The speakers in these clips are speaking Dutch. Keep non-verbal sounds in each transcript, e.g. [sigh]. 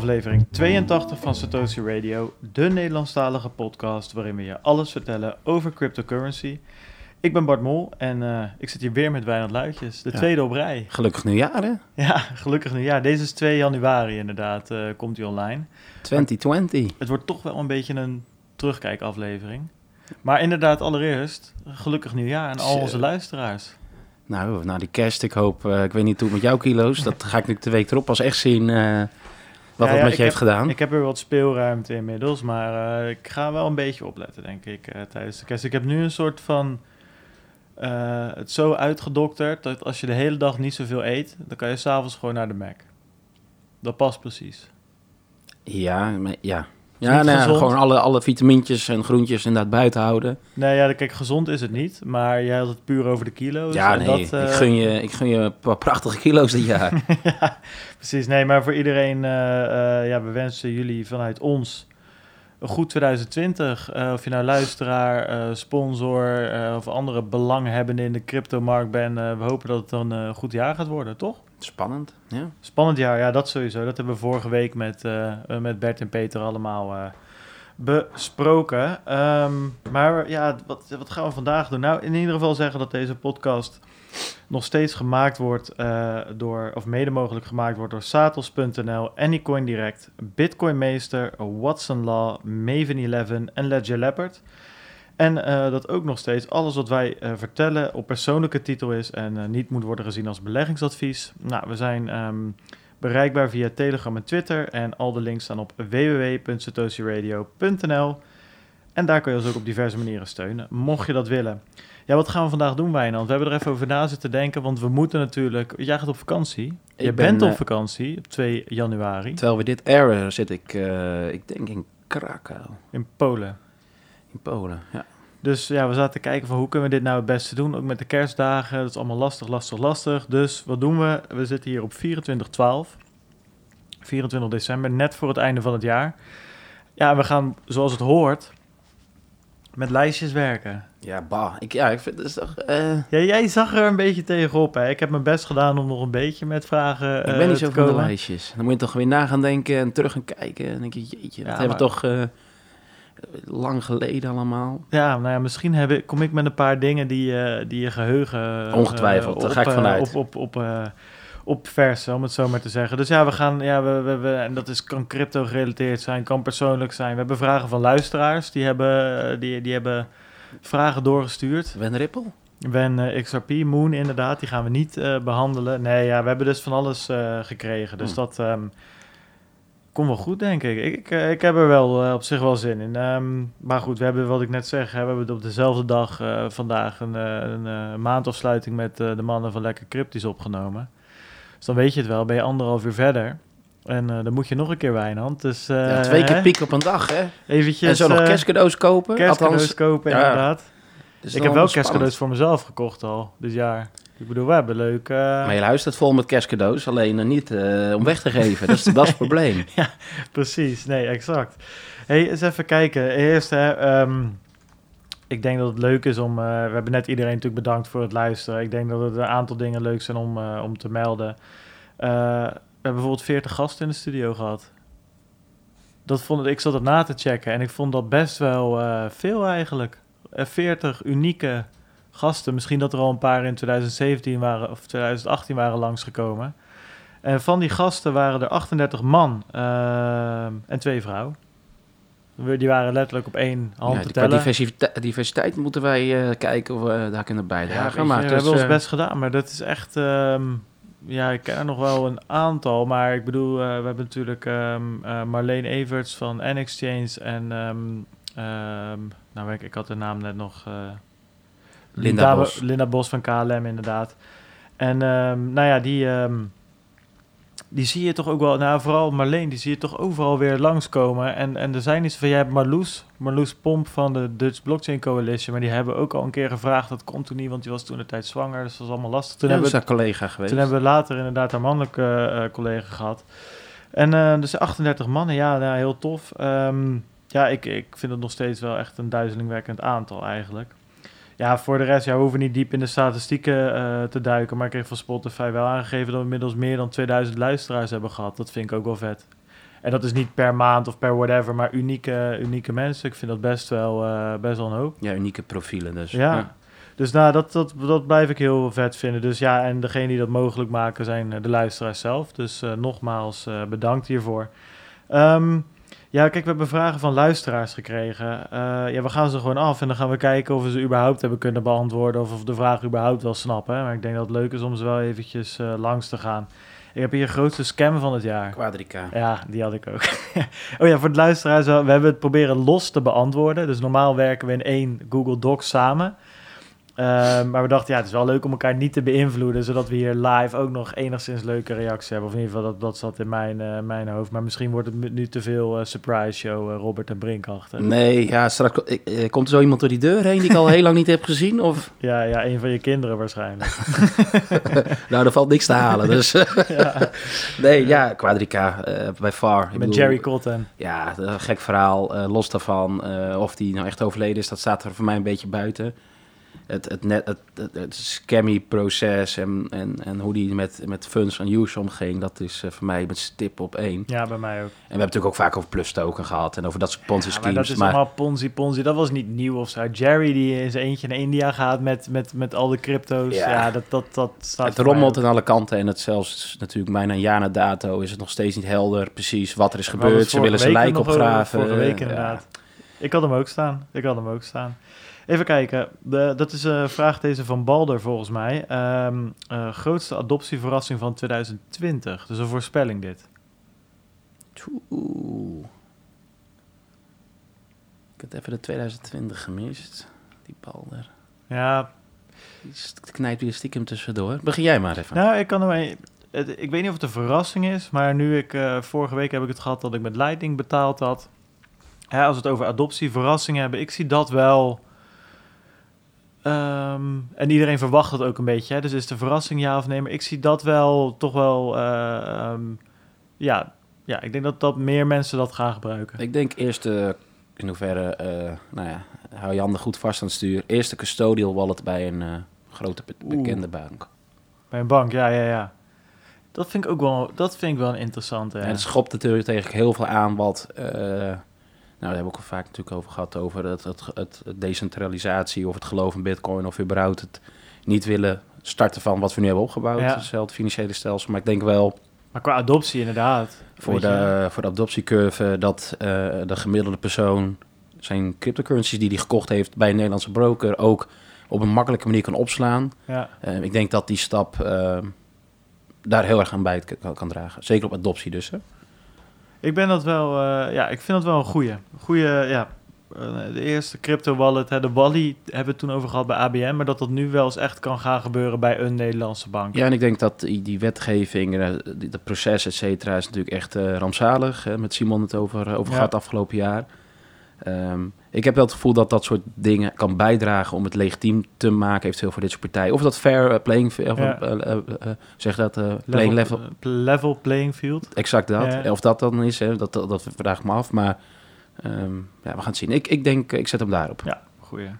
aflevering 82 van Satoshi Radio, de Nederlandstalige podcast waarin we je alles vertellen over cryptocurrency. Ik ben Bart Mol en uh, ik zit hier weer met Wijnand Luitjes, de ja. tweede op rij. Gelukkig nieuwjaar, hè? [laughs] Ja, gelukkig nieuwjaar. Deze is 2 januari inderdaad, uh, komt hij online. 2020. Het wordt toch wel een beetje een terugkijkaflevering. Maar inderdaad, allereerst, gelukkig nieuwjaar aan al onze luisteraars. Nou, na die kerst, ik hoop, uh, ik weet niet hoe met jouw kilo's, dat ga ik nu de week erop pas echt zien uh, wat ja, dat met je heeft heb, gedaan. Ik heb er wat speelruimte inmiddels, maar uh, ik ga wel een beetje opletten, denk ik, tijdens de kerst. Ik heb nu een soort van, het zo uitgedokterd, dat als je de hele dag niet zoveel eet, dan kan je s'avonds gewoon naar de Mac. Dat past precies. Ja, maar, ja, ja, nee, gewoon alle, alle vitamintjes en groentjes inderdaad buiten houden. Nee, ja, kijk, gezond is het niet, maar jij had het puur over de kilo's. Ja, nee, dat, ik, gun je, ik gun je een paar prachtige kilo's dit jaar. [laughs] ja, precies. Nee, maar voor iedereen, uh, uh, ja, we wensen jullie vanuit ons een goed 2020. of je nou luisteraar, sponsor of andere belanghebbenden in de cryptomarkt bent, we hopen dat het dan een goed jaar gaat worden, toch? Spannend, ja. Spannend jaar, ja, dat sowieso. Dat hebben we vorige week met, uh, met Bert en Peter allemaal uh, besproken. Um, maar ja, wat, wat gaan we vandaag doen? Nou, in ieder geval zeggen dat deze podcast nog steeds gemaakt wordt uh, door, of mede mogelijk gemaakt wordt door Satos.nl, Anycoin Direct, Bitcoin Meester, Watson Law, Maven 11 en Ledger Leopard. En uh, dat ook nog steeds alles wat wij uh, vertellen op persoonlijke titel is en uh, niet moet worden gezien als beleggingsadvies. Nou, we zijn um, bereikbaar via Telegram en Twitter en al de links staan op www.satoshiradio.nl. En daar kun je ons ook op diverse manieren steunen, mocht je dat willen. Ja, wat gaan we vandaag doen, Wijnand? We hebben er even over na zitten denken, want we moeten natuurlijk... Jij gaat op vakantie. Je bent ben, op vakantie op 2 januari. Terwijl we dit airen, zit ik, ik denk in Krakau. In Polen. In Polen, ja. Dus ja, we zaten te kijken van hoe kunnen we dit nou het beste doen. Ook met de kerstdagen. Dat is allemaal lastig, lastig, lastig. Dus wat doen we? We zitten hier op 24 12. 24 december, net voor het einde van het jaar. Ja, we gaan zoals het hoort met lijstjes werken. Ja, bah. Ik, ja, ik vind het toch... Uh... Ja, jij zag er een beetje tegenop, hè? Ik heb mijn best gedaan om nog een beetje met vragen Ik ben uh, niet zo van de lijstjes. Dan moet je toch weer na gaan denken en terug gaan kijken. En dan denk je, jeetje, dat ja, hebben we toch... Uh lang geleden allemaal. Ja, nou ja, misschien heb ik, kom ik met een paar dingen die, uh, die je geheugen... Uh, Ongetwijfeld, uh, daar ga ik vanuit. Op, op, op, op versen, om het zo maar te zeggen. Dus ja, we gaan, ja, we, we, we, en dat is, kan crypto gerelateerd zijn, kan persoonlijk zijn. We hebben vragen van luisteraars, die hebben, die, die hebben vragen doorgestuurd. Wen Ripple? Wen XRP, Moon inderdaad, die gaan we niet behandelen. Nee, ja, we hebben dus van alles gekregen. Dus hmm. dat... Um, Komt wel goed, denk ik. Ik, ik, ik heb er wel uh, op zich wel zin in. Um, maar goed, we hebben wat ik net zeg, hè, we hebben op dezelfde dag uh, vandaag een, een, een maandafsluiting met de mannen van Lekker Cryptisch opgenomen. Dus dan weet je het wel, ben je anderhalf uur verder. En dan moet je nog een keer Wijnand. Dus, ja, twee keer piek op een dag, hè? Eventjes, en zo nog kerstcadeaus kopen. Kerstcadeaus Althans, kopen, inderdaad. Dus ik heb wel kerstcadeaus voor mezelf gekocht al, dit jaar. Ik bedoel, we hebben leuk... Uh... Maar je luistert vol met kerstcadeaus, alleen niet uh, om weg te geven. dat, is, dat is het [laughs] probleem. ja, precies. Nee, exact. hey, eens even kijken. Eerst, hè, um, ik denk dat het leuk is om... we hebben net iedereen natuurlijk bedankt voor het luisteren. Ik denk dat het een aantal dingen leuk zijn om, om te melden. we hebben bijvoorbeeld 40 gasten in de studio gehad. Dat vond ik, ik zat het na te checken en ik vond dat best wel veel eigenlijk. 40 unieke gasten. Misschien dat er al een paar in 2017 waren of 2018 waren langsgekomen. En van die gasten waren er 38 man uh, en twee vrouwen. Die waren letterlijk op één hand ja, te tellen. Diversiteit, diversiteit moeten wij uh, kijken of we daar kunnen bijdragen. Ja, maar we dus, hebben ons uh, best gedaan, maar dat is echt... Um, ja, ik ken er nog wel een aantal, maar ik bedoel, we hebben natuurlijk um, Marleen Everts van N-Exchange en... Um, nou, ik, ik had de naam net nog... Linda, Linda Bos. Linda Bos van KLM, inderdaad. En um, nou ja, die, um, die zie je toch ook wel, nou vooral Marleen, die zie je toch overal weer langskomen. En, en er zijn iets van, jij hebt Marloes, Marloes Pomp van de Dutch Blockchain Coalition, maar die hebben ook al een keer gevraagd, dat komt toen niet, want die was toen de tijd zwanger, dus dat was allemaal lastig. Toen ja, hebben we, collega geweest. Toen hebben we later inderdaad haar mannelijke uh, collega gehad. En uh, dus 38 mannen, ja, nou, heel tof. Um, ja, ik, ik vind het nog steeds wel echt een duizelingwekkend aantal eigenlijk. Ja, voor de rest, ja, we hoeven niet diep in de statistieken uh, te duiken. Maar ik kreeg van Spotify wel aangegeven dat we inmiddels meer dan 2000 luisteraars hebben gehad. Dat vind ik ook wel vet. En dat is niet per maand of per whatever, maar unieke, unieke mensen. Ik vind dat best wel, uh, best wel een hoop. Ja, unieke profielen dus. Ja. ja. Dus nou, dat, dat, dat blijf ik heel vet vinden. Dus ja, en degene die dat mogelijk maken zijn de luisteraars zelf. Dus uh, nogmaals bedankt hiervoor. Um, ja, kijk, we hebben vragen van luisteraars gekregen. Uh, ja, we gaan ze gewoon af en dan gaan we kijken of we ze überhaupt hebben kunnen beantwoorden. Of of de vraag überhaupt wel snappen. Maar ik denk dat het leuk is om ze wel eventjes uh, langs te gaan. Ik heb hier grootste scam van het jaar. Quadrica. Ja, die had ik ook. [laughs] oh ja, voor de luisteraars, we hebben het proberen los te beantwoorden. Dus normaal werken we in één Google Docs samen. Ehm, maar we dachten, ja, het is wel leuk om elkaar niet te beïnvloeden, zodat we hier live ook nog enigszins leuke reacties hebben. Of in ieder geval, dat, dat zat in mijn, uh, mijn hoofd. Maar misschien wordt het nu te veel uh, surprise show, uh, Robert en Brink achter. Nee, ja, straks komt er zo iemand door die deur heen die ik al heel lang niet heb gezien? Of? [laughs] Ja, ja, een van je kinderen waarschijnlijk. [laughs] [laughs] nou, er valt niks te halen, dus... ja. Nee, ja, Quadrica, bij far. Met bedoel, Jerry Cotton. Ja, gek verhaal. los daarvan, of die nou echt overleden is, dat staat er voor mij een beetje buiten het, het, net, het, het, het scammy-proces en, en, en hoe die met, met funds en use omging, dat is uh, voor mij met stip op één. Ja, bij mij ook. En we hebben natuurlijk ook vaak over plus token gehad en over dat soort Ponzi schemes. Ja, maar dat is allemaal Ponzi, Ponzi. Dat was niet nieuw of zo. Jerry die in zijn eentje naar India gaat met, met, met al de crypto's. Ja, ja dat, dat, dat staat Het rommelt aan alle kanten en het zelfs natuurlijk bijna een jaar na dato is het nog steeds niet helder precies wat er is gebeurd. Ze willen zijn lijk opgraven. Vorige week inderdaad. Ik had hem ook staan. Ik had hem ook staan. Even kijken. De, dat is een vraag deze van Balder volgens mij. Um, uh, grootste adoptieverrassing van 2020. Dus een voorspelling dit. Oeh. Ik heb even de 2020 gemist. Die Balder. Ja. Die knijpt weer stiekem tussendoor. Begin jij maar even. Nou, ik kan er ik weet niet of het een verrassing is, maar nu ik uh, vorige week heb ik het gehad dat ik met Lightning betaald had. Als we het over adoptieverrassingen hebben, ik zie dat wel Um, en iedereen verwacht het ook een beetje. Hè? Dus is de verrassing ja of nee? Maar ik zie dat wel toch wel. Uh, um, ja, ja, ik denk dat, dat meer mensen dat gaan gebruiken. Ik denk eerst uh, in hoeverre. Uh, nou ja, hou je handen goed vast aan het stuur. Eerst de custodial wallet bij een grote bekende Oeh. bank. Bij een bank, ja, ja, ja. Dat vind ik ook wel, dat vind ik wel een interessante. En het schopt natuurlijk tegen heel veel aan wat daar hebben we ook vaak natuurlijk over gehad, over het, het, het, decentralisatie of het geloof in bitcoin of überhaupt het niet willen starten van wat we nu hebben opgebouwd, ja. het financiële stelsel. Maar ik denk wel... Maar qua adoptie inderdaad. Voor, de, voor de adoptiecurve dat uh, de gemiddelde persoon zijn cryptocurrencies die hij gekocht heeft bij een Nederlandse broker ook op een makkelijke manier kan opslaan. Ja. Uh, ik denk dat die stap uh, daar heel erg aan bij kan, kan dragen. Zeker op adoptie dus. Hè? Ik ben dat wel, uh, ja, ik vind dat wel een goeie. Goeie, ja. Uh, de eerste crypto wallet, hè, de Wally hebben we het toen over gehad bij ABN, maar dat dat nu wel eens echt kan gaan gebeuren bij een Nederlandse bank. Ja, en ik denk dat die, wetgeving, het proces, et cetera, is natuurlijk echt uh, rampzalig. Hè, met Simon het over, over ja. gehad afgelopen jaar. Um, ik heb wel het gevoel dat dat soort dingen kan bijdragen om het legitiem te maken, eventueel voor dit soort partijen. Of dat fair uh, playing, uh, ja. uh, zeg dat, playing level, level. playing field. Exact dat. Ja. Of dat dan is, hè, dat, dat, dat vraag ik me af. Maar um, ja, we gaan het zien. Ik, ik denk, ik zet hem daarop. Ja, goeie.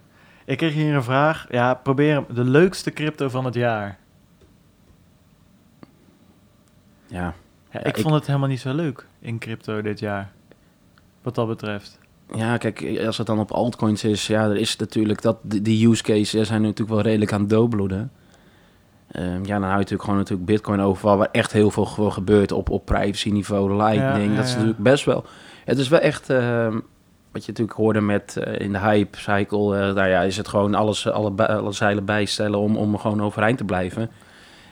Ik kreeg hier een vraag. Ja, probeer de leukste crypto van het jaar. Ja. ja ik, ik vond het helemaal niet zo leuk in crypto dit jaar. Wat dat betreft. Ja, kijk, als het dan op altcoins is, ja, er is natuurlijk dat, die use cases zijn natuurlijk wel redelijk aan het doodbloeden. Um, ja, dan hou je natuurlijk gewoon natuurlijk Bitcoin over, waar echt heel veel gewoon gebeurt op, op privacy niveau, Lightning. Ja, ja, dat is natuurlijk best wel. Het is wel echt, uh, wat je natuurlijk hoorde met uh, in de hype cycle, uh, nou ja, is het gewoon alles, alle, alle zeilen bijstellen om, om gewoon overeind te blijven.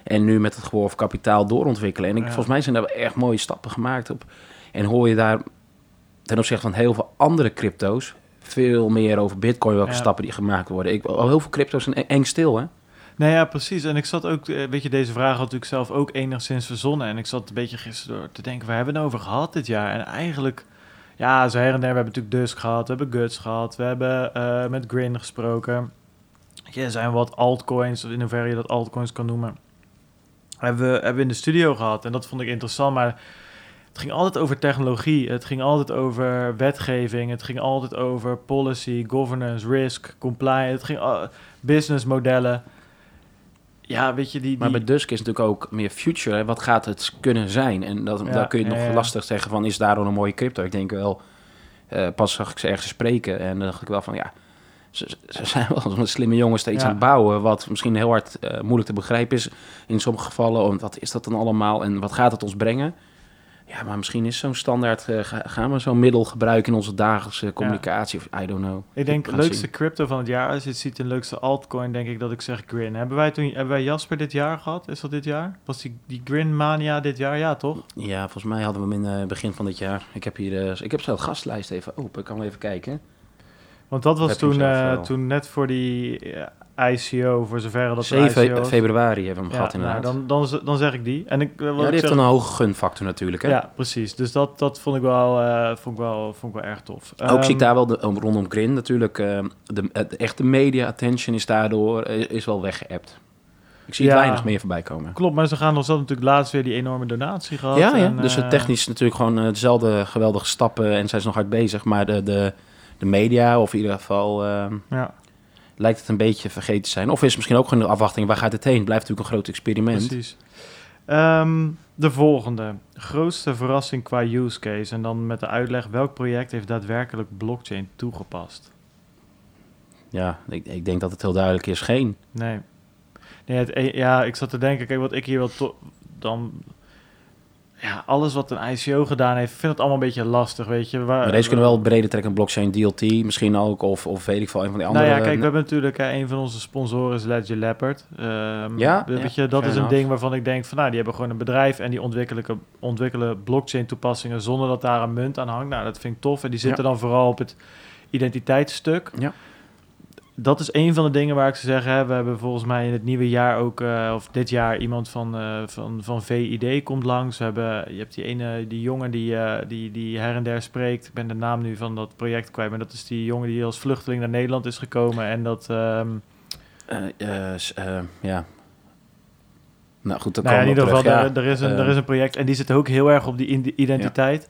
En nu met het geworven kapitaal doorontwikkelen. En ik, volgens mij zijn daar echt mooie stappen gemaakt op. En hoor je daar ten opzichte van heel veel andere crypto's veel meer over Bitcoin, welke stappen die gemaakt worden. Ik, al heel veel crypto's zijn eng stil, hè? Nou ja, precies. En ik zat ook, weet eh, je, deze vraag had natuurlijk zelf ook enigszins verzonnen. En ik zat een beetje gisteren door te denken, waar hebben we het over gehad dit jaar? En eigenlijk, ja, zo her en der, we hebben natuurlijk Dusk gehad, we hebben Guts gehad, we hebben uh, met Grin gesproken. Ja, er zijn wat altcoins, in hoeverre je dat altcoins kan noemen. Hebben we, hebben we in de studio gehad en dat vond ik interessant, maar het ging altijd over technologie, het ging altijd over wetgeving, het ging altijd over policy, governance, risk, compliance, het ging uh, businessmodellen. ja, weet je, die... Maar die bij Dusk is natuurlijk ook meer future. Hè? Wat gaat het kunnen zijn? En dat, Ja, daar kun je nog ja. lastig zeggen van, is daarom een mooie crypto? Ik denk wel, eh, pas zag ik ze ergens spreken en dan dacht ik wel van, ja, ze, ze zijn wel slimme jongens steeds Ja. aan het bouwen, wat misschien heel hard eh, moeilijk te begrijpen is in sommige gevallen. Want wat is dat dan allemaal en wat gaat het ons brengen? Ja, maar misschien is zo'n standaard, eh, ga- gaan we zo'n middel gebruiken in onze dagelijkse communicatie? Of I don't know. ik denk gaan leukste crypto van het jaar, als je het ziet, de leukste altcoin, denk ik dat ik zeg Grin. Hebben wij, toen, hebben wij Jasper dit jaar gehad? Is dat dit jaar? Was die, die Grin Mania dit jaar? Ja, toch? Ja, volgens mij hadden we hem in het begin van dit jaar. Ik heb hier, eh, ik heb zo de gastlijst even open, ik kan wel even kijken. Want dat was Heb toen, eh, toen net voor die eh, ICO, voor zover dat een 7 ICO was. februari hebben we hem gehad inderdaad. nou, dan, dan, z- dan zeg ik die. En ik, eh, ja, ik die heeft zeg- een hoge gunfactor natuurlijk. Hè? Ja, precies. Dus dat, dat vond, ik wel, eh, vond, ik wel, vond ik wel erg tof. Ook zie ik Ehm, daar wel de, rondom Grin natuurlijk. eh, de, de echte media attention is daardoor eh, is wel weggeëpt. Ik zie Ja. het weinig meer voorbij komen. Klopt, maar ze gaan nog zelf natuurlijk laatst weer die enorme donatie gehad. Ja, ja. en, dus het technisch natuurlijk gewoon dezelfde geweldige stappen en zijn ze nog hard bezig. Maar de, de, de media, of in ieder geval, eh, Ja, lijkt het een beetje vergeten te zijn. Of is het misschien ook gewoon de afwachting, waar gaat het heen? Blijft natuurlijk een groot experiment. precies. Ehm, de volgende. Grootste verrassing qua use case. En dan met de uitleg welk project heeft daadwerkelijk blockchain toegepast. Ja, ik, ik denk dat het heel duidelijk is. Geen. Nee. nee het, e- ja, ik zat te denken, kijk, wat ik hier wel dan... Ja, alles wat een ICO gedaan heeft, vind het allemaal een beetje lastig, weet je. Waar, Maar deze kunnen wel breder trekken, blockchain DLT misschien ook, of, of weet ik veel, een van die andere. Nou ja, kijk, we hebben natuurlijk hè, een van onze sponsoren is Ledger Leopard. Ehm, Ja, weet ja, je, dat is een enough. ding waarvan ik denk van, nou, die hebben gewoon een bedrijf en die ontwikkelen, ontwikkelen blockchain toepassingen zonder dat daar een munt aan hangt. Nou, dat vind ik tof. En die zitten dan vooral op het identiteitsstuk. Ja. Dat is een van de dingen waar ik zou zeggen, hè, we hebben volgens mij in het nieuwe jaar ook, eh, of dit jaar, iemand van, eh, van, van VID komt langs. We hebben, je hebt die ene, die jongen die, eh, die, die her en der spreekt. Ik ben de naam nu van dat project kwijt, maar dat is die jongen die als vluchteling naar Nederland is gekomen en dat... ehm, eh, ja. Nou goed, dan nou ja, in ieder geval, er, er, is een, er is een project en die zit ook heel erg op die identiteit.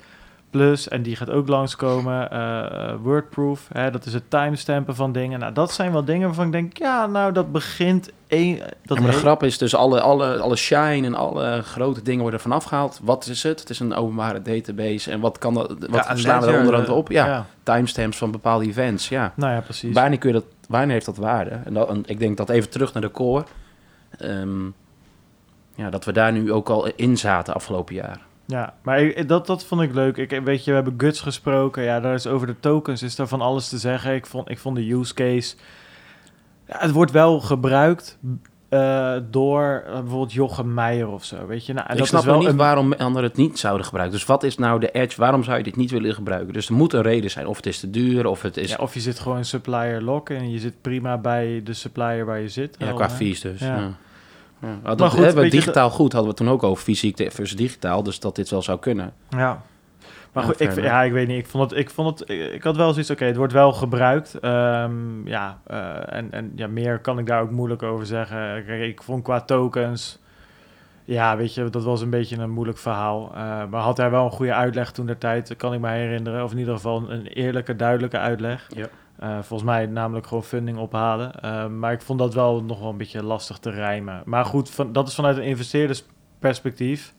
Plus, en die gaat ook langskomen, eh Wordproof, hè, dat is het timestampen van dingen. Nou, dat zijn wel dingen waarvan ik denk, ja, nou, dat begint... Een, dat ja, maar de grap is dus, alle, alle, alle shine en alle grote dingen worden vanaf gehaald. Wat is het? Het is een openbare database. En wat kan dat, wat Ja, slaan we er onderhand eh, op? Ja, timestamps van bepaalde events, ja. Nou ja, precies. Wanneer, kun je dat, wanneer heeft dat waarde? En, dat, en ik denk dat even terug naar de core. ehm, ja, dat we daar nu ook al in zaten afgelopen jaar. Ja, maar ik, dat, dat vond ik leuk. Ik, weet je, we hebben Guts gesproken. Ja, daar is over de tokens is daar van alles te zeggen. Ik vond, ik vond de use case... Ja, het wordt wel gebruikt eh, door eh, bijvoorbeeld Jochem Meijer of zo, weet je. Nou, en ik dat snap is wel niet een- waarom anderen het niet zouden gebruiken. Dus wat is nou de edge? Waarom zou je dit niet willen gebruiken? Dus er moet een reden zijn. Of het is te duur, of het is... Ja, of je zit gewoon supplier lock en je zit prima bij de supplier waar je zit. Ja, qua hè? fees dus. Ja. Ja. Ja. Dat, Maar goed, hè, digitaal goed hadden we toen ook over fysiek versus digitaal. Dus dat dit wel zou kunnen. Ja. Maar goed, ik, ja, ik weet niet. Ik vond het, ik vond het, ik had wel zoiets. Oké, het wordt wel gebruikt. Ehm, ja, eh, en, en ja, meer kan ik daar ook moeilijk over zeggen. Kijk, ik vond qua tokens. Ja, weet je, dat was een beetje een moeilijk verhaal. Eh, maar had hij wel een goede uitleg toen der tijd, kan ik me herinneren. Of in ieder geval een eerlijke, duidelijke uitleg. Ja. Eh, volgens mij namelijk gewoon funding ophalen. Eh, maar ik vond dat wel nog wel een beetje lastig te rijmen. Maar goed, van, dat is vanuit een investeerdersperspectief.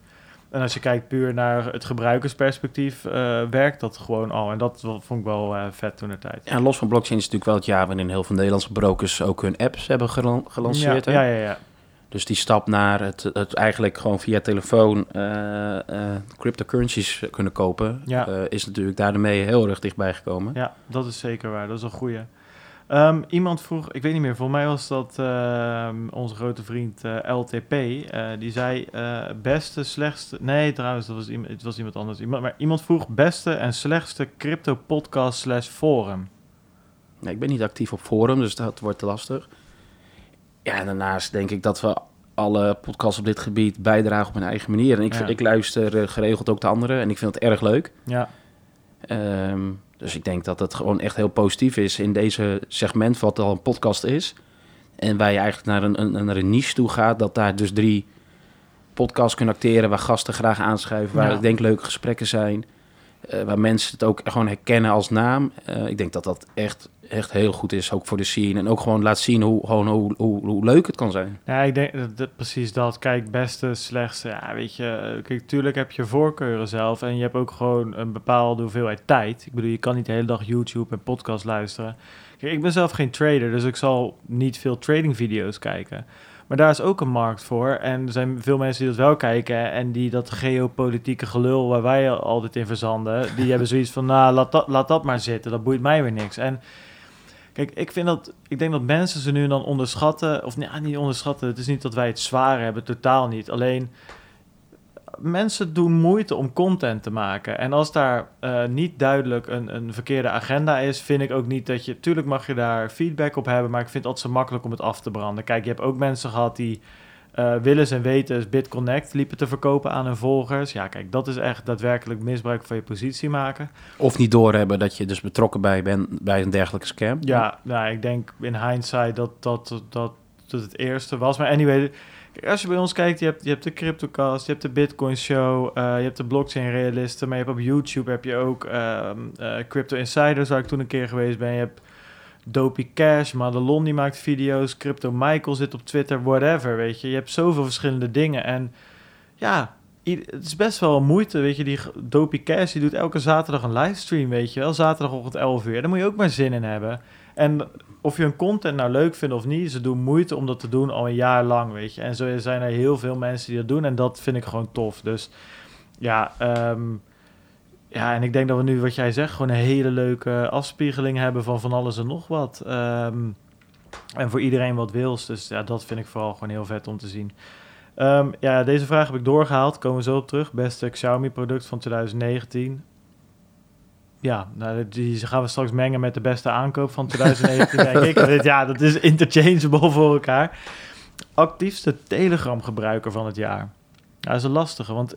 En als je kijkt puur naar het gebruikersperspectief, eh, werkt dat gewoon al. En dat vond ik wel vet toen de tijd. Ja, los van blockchain is natuurlijk wel het jaar waarin heel veel Nederlandse brokers ook hun apps hebben gelan- gelanceerd. ja, hè? ja, ja, ja. Dus die stap naar het, het eigenlijk gewoon via telefoon eh, eh, cryptocurrencies kunnen kopen, Ja. eh, is natuurlijk daarmee heel erg dichtbij gekomen. Ja, dat is zeker waar. Dat is een goeie. Ehm, iemand vroeg, ik weet niet meer, voor mij was dat ehm, onze grote vriend LTP. die zei beste, slechtste... Nee, trouwens, dat was iemand, het was iemand anders. Iemand, maar iemand vroeg beste en slechtste crypto podcast slash forum. Nee, ik ben niet actief op forum, dus dat wordt te lastig. Ja, en daarnaast denk ik dat we alle podcasts op dit gebied bijdragen op mijn eigen manier. En ik, Ja. ik luister eh, geregeld ook de anderen en ik vind het erg leuk. Ja, Ehm, dus ik denk dat het gewoon echt heel positief is in deze segment, wat al een podcast is. En waar je eigenlijk naar een, een, naar een niche toe gaat, dat daar dus drie podcasts kunnen acteren, waar gasten graag aanschuiven, waar Ja. ik denk leuke gesprekken zijn. eh, waar mensen het ook gewoon herkennen als naam. Eh, ik denk dat dat echt echt heel goed is, ook voor de scene. En ook gewoon laat zien hoe, gewoon hoe, hoe, hoe leuk het kan zijn. Ja, ik denk dat, dat- precies dat. Kijk, beste, slechtste. Ja, weet je, kijk, tuurlijk heb je voorkeuren zelf. En je hebt ook gewoon een bepaalde hoeveelheid tijd. Ik bedoel, je kan niet de hele dag YouTube en podcast luisteren. Kijk, ik ben zelf geen trader, dus ik zal niet veel trading video's kijken. Maar daar is ook een markt voor. En er zijn veel mensen die dat wel kijken. En die dat geopolitieke gelul waar wij altijd in verzanden. Die [laughs] hebben zoiets van, nou, laat dat, laat dat maar zitten. Dat boeit mij weer niks. En kijk, ik vind dat, ik denk dat mensen ze nu dan onderschatten. Of nee, niet onderschatten. Het is niet dat wij het zwaar hebben, totaal niet. Alleen, mensen doen moeite om content te maken. En als daar eh, niet duidelijk een, een verkeerde agenda is, vind ik ook niet dat je. Tuurlijk mag je daar feedback op hebben, maar ik vind het altijd zo makkelijk om het af te branden. Kijk, je hebt ook mensen gehad die eh willens en wetens BitConnect liepen te verkopen aan hun volgers. Ja, kijk, dat is echt daadwerkelijk misbruik van je positie maken. Of niet doorhebben dat je dus betrokken bij bent bij een dergelijke scam. Ja, nou, ik denk in hindsight dat dat, dat, dat het eerste was. Maar anyway, als je bij ons kijkt, je hebt, je hebt de CryptoCast, je hebt de Bitcoin Show, eh, je hebt de Blockchain Realisten, maar je hebt op YouTube heb je ook ehm, eh, Crypto Insiders, waar ik toen een keer geweest ben. Je hebt Dopey Cash, Madelon die maakt video's, Crypto Michael zit op Twitter, whatever, weet je. Je hebt zoveel verschillende dingen en ja... Het is best wel moeite, weet je. Die Dopey Cash die doet elke zaterdag een livestream, weet je wel. Zaterdagochtend 11 uur. Daar moet je ook maar zin in hebben. En of je hun content nou leuk vindt of niet, ze doen moeite om dat te doen al een jaar lang, weet je. En zo zijn er heel veel mensen die dat doen en dat vind ik gewoon tof. Dus ja, ehm, ja, en ik denk dat we nu, wat jij zegt, gewoon een hele leuke afspiegeling hebben van van alles en nog wat. Ehm, en voor iedereen wat wils. Dus ja, dat vind ik vooral gewoon heel vet om te zien. Ehm, ja, deze vraag heb ik doorgehaald. Komen we zo op terug. Beste Xiaomi-product van 2019. Ja, nou, die gaan we straks mengen met de beste aankoop van 2019, denk ik. [laughs] Dit- Ja, dat is interchangeable voor elkaar. Actiefste Telegram-gebruiker van het jaar. Ja, dat is een lastige, want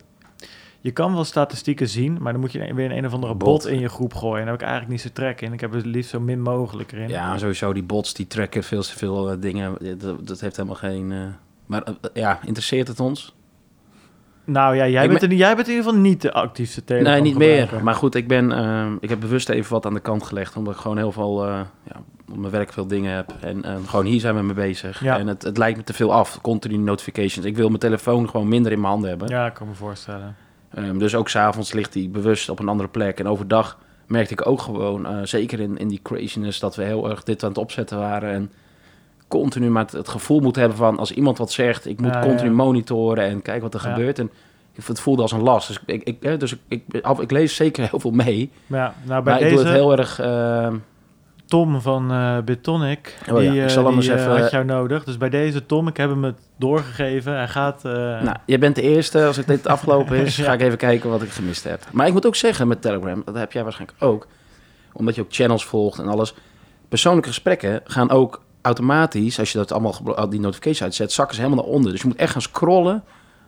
je kan wel statistieken zien, maar dan moet je weer een, een of andere bot, Bot. in je groep gooien. En daar heb ik eigenlijk niet zo trek in. Ik heb het liefst zo min mogelijk erin. Ja, sowieso die bots die tracken veel te veel eh, dingen. Dat, dat heeft helemaal geen. eh, Maar eh, ja, interesseert het ons? Nou ja, jij Ik bent, ben- in, jij bent in ieder geval niet de actiefste Telegram nee, niet meer. Maar goed, ik ben. ik heb bewust even wat aan de kant gelegd, omdat ik gewoon heel veel. ja, op mijn werk veel dingen heb. En gewoon hier zijn we mee bezig. Ja. En het, het lijkt me te veel af. Continu notifications. Ik wil mijn telefoon gewoon minder in mijn handen hebben. Ja, ik kan me voorstellen. Ehm, dus ook s'avonds ligt hij bewust op een andere plek. En overdag merkte ik ook gewoon, eh, zeker in, in die craziness, dat we heel erg dit aan het opzetten waren. En continu maar het, het gevoel moeten hebben van als iemand wat zegt, ik moet Ja, continu ja. monitoren en kijken wat er Ja. gebeurt. En ik- het voelde als een last. Dus ik, ik, eh, dus ik, ik, ik lees zeker heel veel mee. Maar ja, nou bij Maar ik deze doe het heel erg. ehm, Tom van eh Bitonic, Oh ja, die, ik eh, zal anders die, eh, even- had jou nodig. Dus bij deze Tom, ik heb hem het doorgegeven. Hij gaat... Nou, jij bent de eerste. Als ik dit afgelopen is, [laughs] Ja. ga ik even kijken wat ik gemist heb. Maar ik moet ook zeggen met Telegram, dat heb jij waarschijnlijk ook. Omdat je ook channels volgt en alles. Persoonlijke gesprekken gaan ook automatisch, als je dat allemaal die notifications uitzet, zakken ze helemaal naar onder. Dus je moet echt gaan scrollen.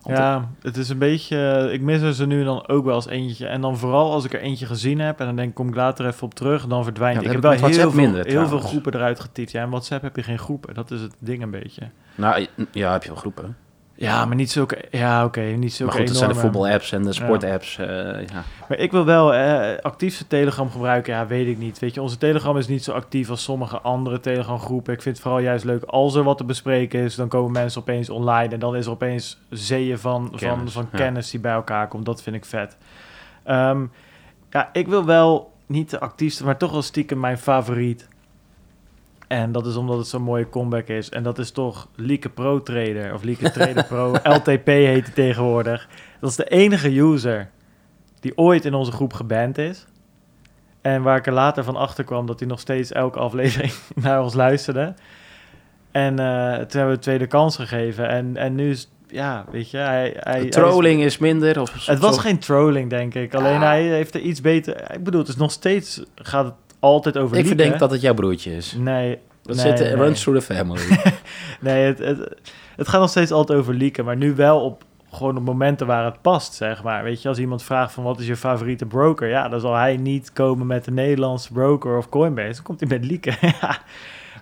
Ja, het is een beetje... Ik mis er ze nu dan ook wel eens eentje. En dan vooral als ik er eentje gezien heb... en dan denk ik, kom ik later even op terug... dan verdwijnt Ja, Ik heb wel heel, veel, minder, heel veel groepen eruit getiefd. Ja, in WhatsApp heb je geen groepen. Dat is het ding een beetje. Nou, ja, heb je wel groepen. Ja, maar niet zulke... Ja, oké, niet zulke Maar goed, dat zijn de voetbalapps en de sportapps. eh, ja. Maar ik wil wel eh, actiefste Telegram gebruiken. Ja, weet ik niet. Weet je, onze Telegram is niet zo actief als sommige andere Telegram groepen. Ik vind het vooral juist leuk als er wat te bespreken is. Dan komen mensen opeens online en dan is er opeens zeeën van, van, Kennis, van ja. kennis die bij elkaar komt. Dat vind ik vet. Ehm, ja, ik wil wel niet de actiefste, maar toch wel stiekem mijn favoriet. En dat is omdat het zo'n mooie comeback is. En dat is toch Lieke Pro Trader. Of Lieke Trader Pro. [laughs] LTP heet hij tegenwoordig. Dat is de enige user die ooit in onze groep geband is. En waar ik er later van achter kwam dat hij nog steeds elke aflevering [laughs] naar ons luisterde. En eh, toen hebben we de tweede kans gegeven. En, en nu is, ja, weet je, hij... hij hij De is- trolling is minder. Of het was geen trolling, denk ik. Alleen Ja. hij heeft er iets beter... Ik bedoel, het is nog steeds... Gaat het altijd over Ik verdenk dat het jouw broertje is. Nee, Dat nee, zit, nee. runs through the family. [laughs] nee het, het, het gaat nog steeds altijd over Lieke. Maar nu wel op gewoon op momenten waar het past, zeg maar. Weet je, als iemand vraagt van wat is je favoriete broker? Ja, dan zal hij niet komen met de Nederlandse broker of Coinbase. Dan komt hij met. [laughs] Ja.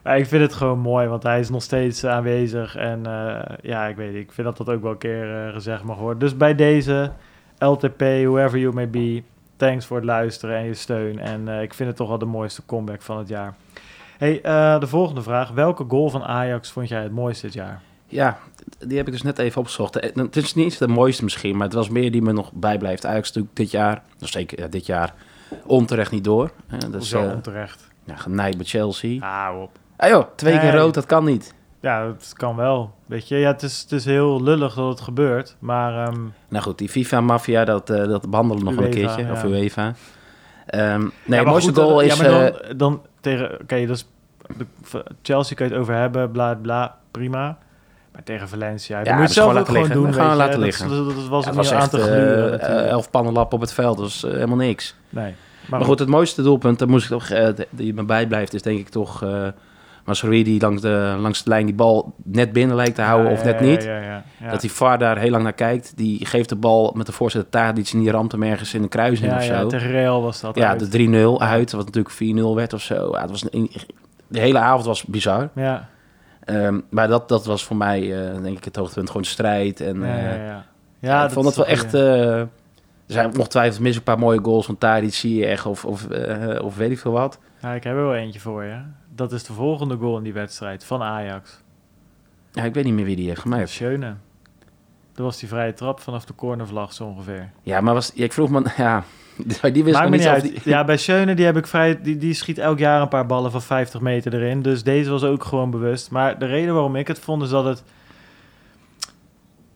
maar ik vind het gewoon mooi, want hij is nog steeds aanwezig. En eh, ja, ik weet ik vind dat dat ook wel een keer eh, gezegd mag worden. Dus bij deze, LTP, whoever you may be, thanks voor het luisteren en je steun. En eh, ik vind het toch wel de mooiste comeback van het jaar. Hey, eh, de volgende vraag. Welke goal van Ajax vond jij het mooiste dit jaar? Ja, die heb ik dus net even opgezocht. Eh, Het is niet de mooiste misschien, maar het was meer die me nog bijblijft. Ajax natuurlijk dit jaar, nog zeker ja, dit jaar, onterecht niet door. Hè, dus, Zo onterecht. ja, genaaid bij Chelsea. Ah, op. Ah joh, twee keer rood, dat kan niet. Ja, dat kan wel. Weet je, ja, het is, het is heel lullig dat het gebeurt. Maar ehm, Nou goed, die FIFA-maffia, dat, eh, dat behandelen we nog een keertje. Of. UEFA. Ehm, nee, ja, maar mooiste goal eh, is... Ja, maar eh, dan, dan tegen... Oké, is... de- Chelsea kan je het over hebben, bla bla, prima. Maar tegen Valencia, Ja, dan moet je is het zelf gewoon ook laten gewoon liggen. doen, gaan we laten liggen. dat, dat was ja, ook het was aan echt te gluren. natuurlijk. elf pannenlappen op het veld, dat eh, helemaal niks. nee. Maar, goed, het mooiste doelpunt, dat moest ik toch, die me bijblijft, is denk ik toch... eh Masrui die langs de, langs de lijn die bal net binnen lijkt te houden Ja, of ja, net ja, niet. Ja, ja, ja. Dat die VAR daar heel lang naar kijkt. Die geeft de bal met de voorzet Tadic en die ramt hem ergens in de kruising ja, of ja, zo. tegen Real was dat Ja, uit. de 3-0 uit, wat natuurlijk 4-0 werd of zo. Ja, het was een, de hele avond was bizar. Ja, Ehm, maar dat, dat was voor mij, eh, denk ik, het hoogtepunt. Gewoon strijd. En, ja, ja, eh, ja. ja, ik dat vond het wel echt... eh, er zijn ongetwijfeld mis een paar mooie goals van Tadic, Ziyech of, of, eh, of weet ik veel wat. Ja, ik heb er wel eentje voor je. Dat is de volgende goal in die wedstrijd van Ajax. Ja, ik weet niet meer wie die heeft gemaakt. Schöne. Dat was die vrije trap vanaf de cornervlag zo ongeveer. Ja, maar was, ja, ik vroeg me... [laughs] Ja, die wist Maakt me niet uit. die- Ja, bij Schöne die heb ik vrij, die, die schiet elk jaar een paar ballen van 50 meter erin. Dus deze was ook gewoon bewust. Maar de reden waarom ik het vond is dat het...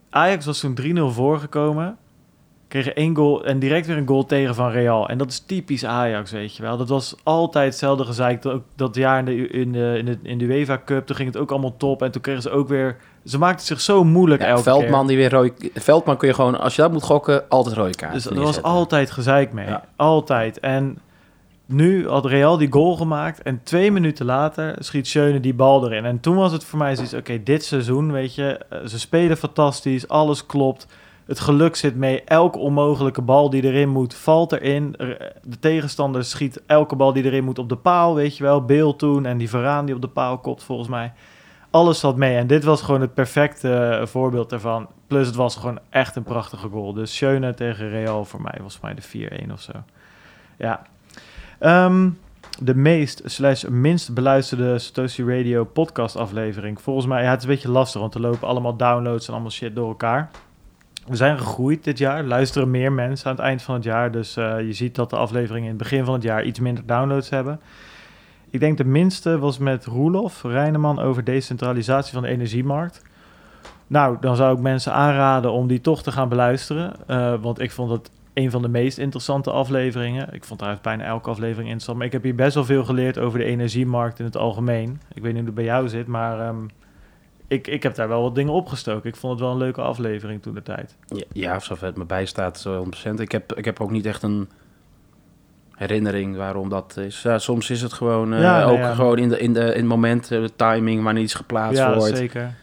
Ajax was toen 3-0 voorgekomen. Kregen één goal en direct weer een goal tegen van Real. En dat is typisch Ajax, weet je wel. Dat was altijd hetzelfde gezeik. Ook dat jaar in de, in de, in de, in de UEFA Cup, toen ging het ook allemaal top. En toen kregen ze ook weer... Ze maakten zich zo moeilijk Ja, elke Veldman keer. die weer. Veldman kun je gewoon, als je dat moet gokken, altijd rode kaart Dus er was altijd gezeik mee. Ja. Altijd. En nu had Real die goal gemaakt. En twee minuten later schiet Schöne die bal erin. En toen was het voor mij zoiets... Oké, dit seizoen, weet je... eh, Ze spelen fantastisch. Alles klopt. Het geluk zit mee. Elke onmogelijke bal die erin moet, valt erin. Er- De tegenstander schiet elke bal die erin moet op de paal, weet je wel. Beel toen en die Varaan die op de paal kopt, volgens mij. Alles zat mee. En dit was gewoon het perfecte eh, voorbeeld daarvan. Plus het was gewoon echt een prachtige goal. Dus Schöne tegen Real voor mij was mij de 4-1 of zo. Ja. Ehm, de meest slash minst beluisterde Satoshi Radio podcast aflevering. Volgens mij, ja, het is een beetje lastig, want er lopen allemaal downloads en allemaal shit door elkaar. We zijn gegroeid dit jaar, luisteren meer mensen aan het eind van het jaar. Dus eh, je ziet dat de afleveringen in het begin van het jaar iets minder downloads hebben. Ik denk de minste was met Roelof Reineman over decentralisatie van de energiemarkt. Nou, dan zou ik mensen aanraden om die toch te gaan beluisteren. eh, want ik vond het een van de meest interessante afleveringen. Ik vond eigenlijk bijna elke aflevering interessant. Maar ik heb hier best wel veel geleerd over de energiemarkt in het algemeen. Ik weet niet hoe het bij jou zit, maar ehm, ik, ik heb daar wel wat dingen opgestoken. Ik vond het wel een leuke aflevering toen de tijd. Ja, ja, zover het me bijstaat, zo 100%. Ik heb, ik heb ook niet echt een herinnering waarom dat is. Ja, soms is het gewoon eh, Ja, ook ja. gewoon in, de, in, de, in het moment, eh, de timing, wanneer iets geplaatst ja, wordt. zeker.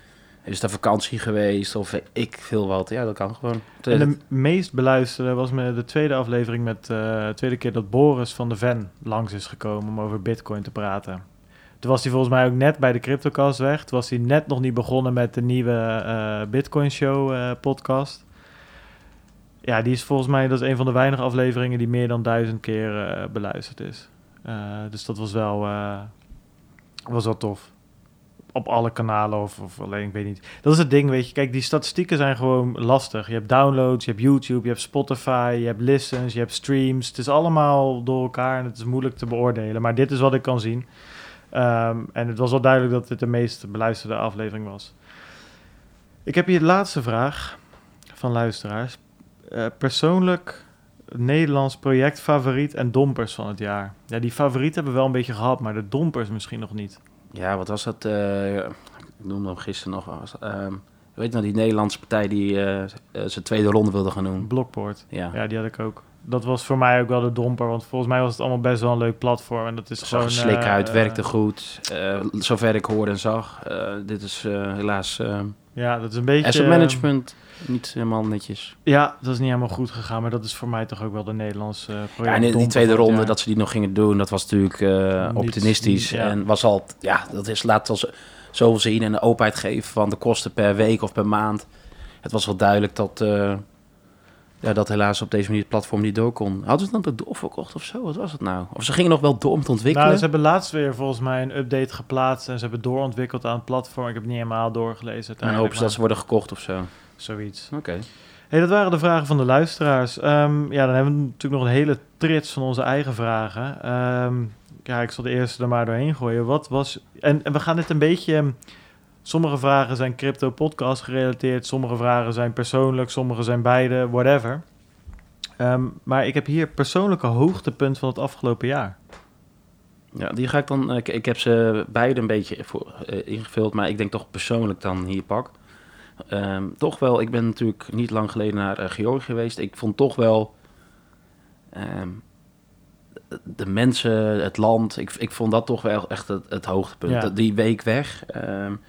Is het vakantie geweest of ik veel wat. Ja, dat kan gewoon. En de meest beluisterde was me de tweede aflevering met eh, de tweede keer dat Boris van de Ven langs is gekomen om over Bitcoin te praten. Toen was hij volgens mij ook net bij de CryptoCast weg. Toen was hij net nog niet begonnen met de nieuwe eh, Bitcoin Show eh, podcast. Ja, die is volgens mij, dat is een van de weinige afleveringen die meer dan duizend keer eh, beluisterd is. Dus dat was wel, was wel tof. Op alle kanalen of, of alleen, ik weet niet. Dat is het ding, weet je. Kijk, die statistieken zijn gewoon lastig. Je hebt downloads, je hebt YouTube, je hebt Spotify, je hebt listens, je hebt streams. Het is allemaal door elkaar en het is moeilijk te beoordelen. Maar dit is wat ik kan zien. Ehm, en het was wel duidelijk dat dit de meest beluisterde aflevering was. Ik heb hier de laatste vraag van luisteraars. Eh, persoonlijk Nederlands project favoriet en dompers van het jaar. Ja, die favoriet hebben we wel een beetje gehad, maar de dompers misschien nog niet. Ja, wat was dat? eh, ik noemde hem gisteren nog. Was, ehm, weet je nou, die Nederlandse partij die eh, zijn tweede ronde wilde gaan doen. Blockport. Ja, Ja, die had ik ook. Dat was voor mij ook wel de domper, want volgens mij was het allemaal best wel een leuk platform. En dat is gewoon... slik eh, uit, eh, werkte goed. eh, zover ik hoorde en zag. Dit is helaas Ja, dat is een beetje... asset management niet helemaal netjes. Ja, dat is niet helemaal goed gegaan, maar dat is voor mij toch ook wel de Nederlandse project. Ja, en in die tweede ronde dat ze die nog gingen doen, dat was natuurlijk Niet- optimistisch. ja. En was al, ja, dat is laat als zoveel zien en de openheid geven van de kosten per week of per maand. Het was wel duidelijk dat, ja, dat helaas op deze manier het platform niet door kon. Hadden ze dan ook doorverkocht of zo? Wat was het nou? Of ze gingen nog wel door met ontwikkelen? Nou, ze hebben laatst weer volgens mij een update geplaatst en ze hebben doorontwikkeld aan het platform. Ik heb het niet helemaal doorgelezen. en hopen ze dat ze worden gekocht of zo? Zoiets. Oké. Hey, dat waren de vragen van de luisteraars. Ehm, ja, dan hebben we natuurlijk nog een hele trits van onze eigen vragen. Ehm, ja, ik zal de eerste er maar doorheen gooien. Wat was... En, en we gaan dit een beetje... Sommige vragen zijn crypto podcast gerelateerd, sommige vragen zijn persoonlijk, sommige zijn beide, whatever. Ehm, maar ik heb hier persoonlijke hoogtepunt van het afgelopen jaar. Ja, die ga ik dan. Ik, ik heb ze beide een beetje voor, uh, ingevuld, maar ik denk toch persoonlijk dan hier pak. Um, toch wel, ik ben natuurlijk niet lang geleden naar uh, Georgië geweest. Ik vond toch wel um, de mensen, het land, ik, ik vond dat toch wel echt het, het hoogtepunt. Ja. Die week weg. Um,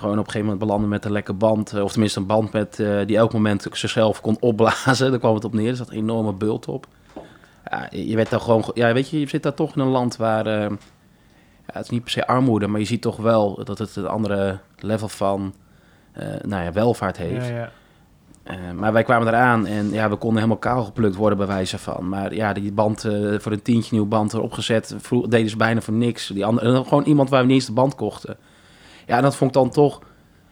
gewoon op een gegeven moment belanden met een lekke band. Of tenminste een band met, uh, die elk moment zichzelf kon opblazen. [laughs] Daar kwam het op neer. Er zat een enorme bult op. Ja, je werd dan gewoon... Ja, weet je, je zit daar toch in een land waar... Uh, ja, het is niet per se armoede, maar je ziet toch wel dat het een andere level van uh, nou ja, welvaart heeft. Ja, ja. Maar wij kwamen eraan en ja, we konden helemaal kaal geplukt worden bij wijze van. Maar ja, die band, voor een tientje nieuw band erop gezet, deden ze bijna voor niks. Die andere, gewoon iemand waar we niet eens de band kochten. Ja, dat vond ik dan toch,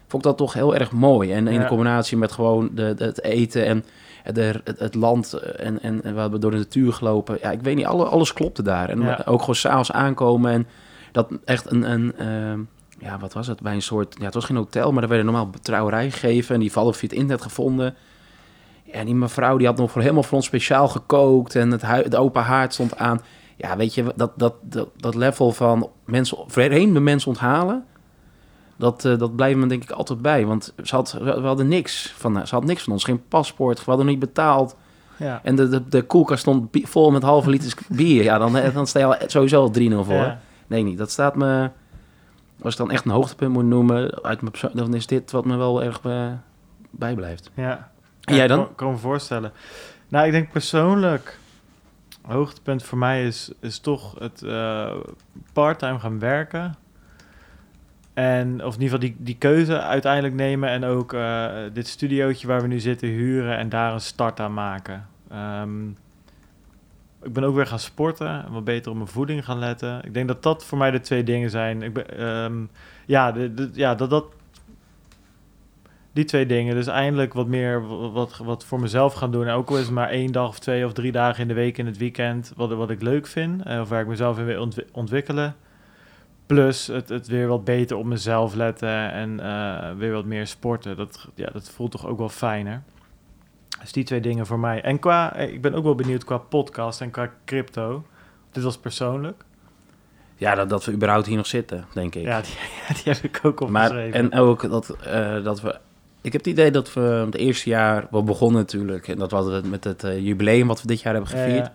vond ik dat toch heel erg mooi. En in ja. combinatie met gewoon de, de, het eten en de, het, het land en, en, en, we hebben door de natuur gelopen. Ja, ik weet niet, alle, alles klopte daar. En Ja. ook gewoon s'avonds aankomen en dat echt een... een uh, ja, wat was het? Bij een soort... Ja, het was geen hotel, maar er werd een normaal trouwerij gegeven. En die hadden via het internet gevonden. En die mevrouw die had nog voor, helemaal voor ons speciaal gekookt. En het, de open haard stond aan. Ja, weet je, dat, dat, dat, dat level van mensen, vreemde mensen onthalen... Dat, uh, dat blijft me denk ik altijd bij. Want ze had, we hadden niks van, ze had niks van ons. Geen paspoort, we hadden niet betaald. Ja. En de, de, de koelkast stond vol met halve liters bier. Ja, dan, dan sta je al sowieso al 3-0 voor. Ja. Nee, niet. Dat staat me... Als ik dan echt een hoogtepunt moet noemen, uit mijn perso- dan is dit wat me wel erg uh, bijblijft. Ja. En jij dan? Ik kan, kan me voorstellen. Nou, ik denk persoonlijk, hoogtepunt voor mij is, is toch het uh, parttime gaan werken. En, of in ieder geval die, die keuze uiteindelijk nemen en ook uh, dit studiootje waar we nu zitten huren en daar een start aan maken. Um, ik ben ook weer gaan sporten en wat beter op mijn voeding gaan letten. Ik denk dat dat voor mij de twee dingen zijn. Ik ben, um, ja, de, ja, dat dat. Die twee dingen. Dus eindelijk wat meer wat, wat voor mezelf gaan doen. En ook al is het maar één dag of twee of drie dagen in de week in het weekend. Wat, wat ik leuk vind. Of waar ik mezelf in wil ontwi ontwikkelen. Plus het, het weer wat beter op mezelf letten. En uh, weer wat meer sporten. Dat, ja, dat voelt toch ook wel fijner. Dus die twee dingen voor mij. En qua, ik ben ook wel benieuwd qua podcast en qua crypto. Dit was persoonlijk. Ja, dat, dat we überhaupt hier nog zitten, denk ik. Ja, die, [laughs] die heb ik ook opgeschreven. Maar, en ook dat, uh, dat we... Ik heb het idee dat we het eerste jaar... We begonnen natuurlijk. En dat was het met het uh, jubileum wat we dit jaar hebben gevierd. Ja, ja.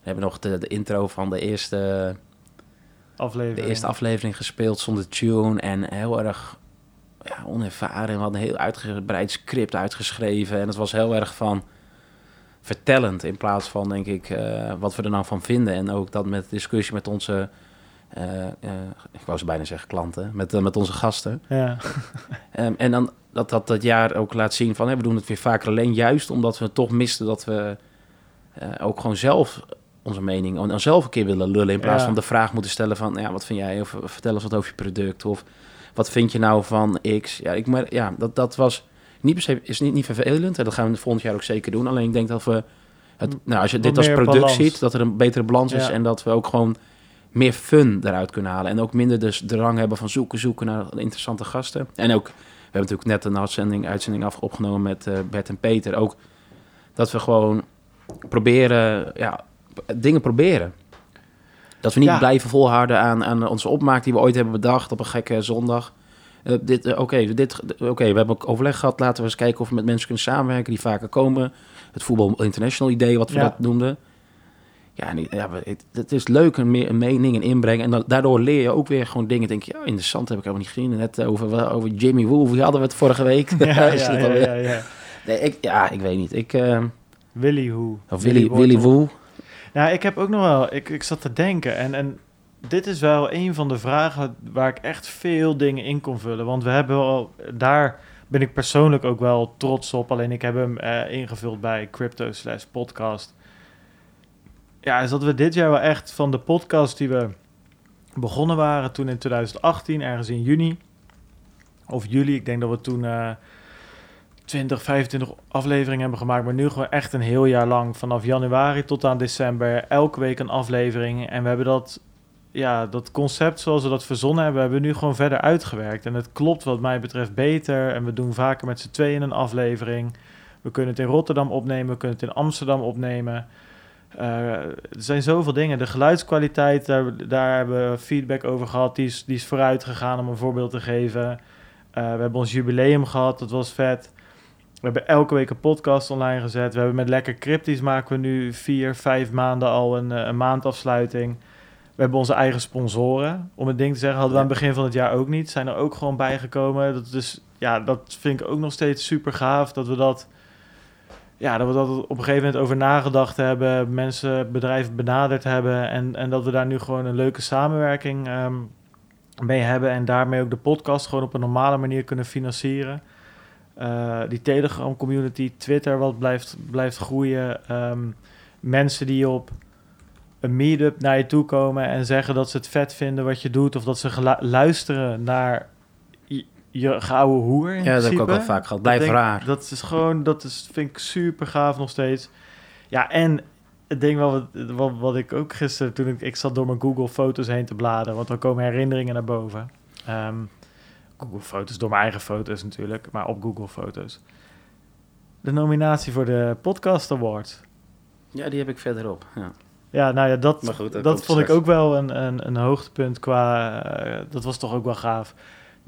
We hebben nog de, de, intro van de eerste... Aflevering. De eerste aflevering gespeeld zonder tune. En heel erg ja, onervaren. We hadden een heel uitgebreid script uitgeschreven. En het was heel erg van vertellend in plaats van, denk ik, uh, wat we er nou van vinden. En ook dat met discussie met onze, uh, uh, ik wou ze bijna zeggen klanten, met, met onze gasten. Ja. um, [laughs] en dan dat dat dat jaar ook laat zien van, hè, we doen het weer vaker alleen juist omdat we toch misten dat we ook gewoon zelf onze mening en zelf een keer willen lullen in plaats Ja. van de vraag moeten stellen van, ja, wat vind jij? Of vertel eens wat over je product of wat vind je nou van X? Ja, ik, maar, ja dat, dat was niet per se, is niet, niet vervelend. En dat gaan we volgend jaar ook zeker doen. Alleen ik denk dat we, het, nou, als je dit als product balans. ziet, dat er een betere balans is. Ja. En dat we ook gewoon meer fun eruit kunnen halen. En ook minder dus de drang hebben van zoeken, zoeken naar interessante gasten. En ook, we hebben natuurlijk net een uitzending, uitzending af, opgenomen met uh, Bert en Peter. Ook dat we gewoon proberen, ja, dingen proberen. Dat we niet Ja. blijven volhouden aan, aan onze opmaak die we ooit hebben bedacht op een gekke zondag. Uh, dit, uh, Oké, dit, oké, we hebben ook overleg gehad. Laten we eens kijken of we met mensen kunnen samenwerken die vaker komen. Het voetbal international idee, wat we Ja. dat noemden. Ja, en, ja het, het is leuk een, meer, een mening en inbrengen. En da- daardoor leer je ook weer gewoon dingen. Denk je, ja, interessant, heb ik helemaal niet gezien. Net over, over Jimmy Woo, wie hadden we het vorige week? [laughs] Ja, ja, ja. Nee, ik, ja, ik weet niet. Ik, Willy hoe? of Willy, Willy Woo. Ja, ik heb ook nog wel... Ik, ik zat te denken en... en dit is wel een van de vragen waar ik echt veel dingen in kon vullen. Want we hebben al daar ben ik persoonlijk ook wel trots op. Alleen ik heb hem eh, ingevuld bij Crypto slash podcast. Ja, is dat we dit jaar wel echt van de podcast die we begonnen waren toen in 2018, ergens in juni of juli. Ik denk dat we toen eh 20, 25 afleveringen hebben gemaakt. Maar nu gewoon echt een heel jaar lang. Vanaf januari tot aan december. Elke week een aflevering. En we hebben dat, ja, dat concept zoals we dat verzonnen hebben, hebben we nu gewoon verder uitgewerkt. En het klopt wat mij betreft beter. En we doen vaker met z'n tweeën een aflevering. We kunnen het in Rotterdam opnemen. We kunnen het in Amsterdam opnemen. Eh, er zijn zoveel dingen. De geluidskwaliteit, daar, daar hebben we feedback over gehad. Die is, die is vooruit gegaan om een voorbeeld te geven. Eh, we hebben ons jubileum gehad, dat was vet. We hebben elke week een podcast online gezet. We hebben met Lekker Cryptisch maken we nu vier, vijf maanden al een, eh, een maandafsluiting. We hebben onze eigen sponsoren. Om het ding te zeggen, hadden we aan het begin van het jaar ook niet. Zijn er ook gewoon bijgekomen. Dat, dus, ja, dat vind ik ook nog steeds super gaaf. Dat we dat, ja, dat we dat op een gegeven moment over nagedacht hebben. Mensen, bedrijven benaderd hebben. En, en dat we daar nu gewoon een leuke samenwerking ehm, mee hebben. En daarmee ook de podcast gewoon op een normale manier kunnen financieren. Uh, die Telegram community, Twitter wat blijft, blijft groeien. Um, mensen die op een meetup naar je toe komen en zeggen dat ze het vet vinden wat je doet. Of dat ze luisteren naar je, gouden hoer. ja, dat heb ik ook wel vaak gehad. Blijf dat raar. Denk, dat is gewoon, dat is, vind ik super gaaf nog steeds. Ja, en het ding wat, wat, wat ik ook gisteren, toen ik, ik zat door mijn Google foto's heen te bladeren, want dan komen herinneringen naar boven. Um, Google Foto's, door mijn eigen foto's natuurlijk, maar op Google Foto's. De nominatie voor de Podcast Award. Ja, die heb ik verderop. Ja, ja nou ja, dat, goed, dat, dat vond ik ook wel een, een, een hoogtepunt qua... Uh, dat was toch ook wel gaaf.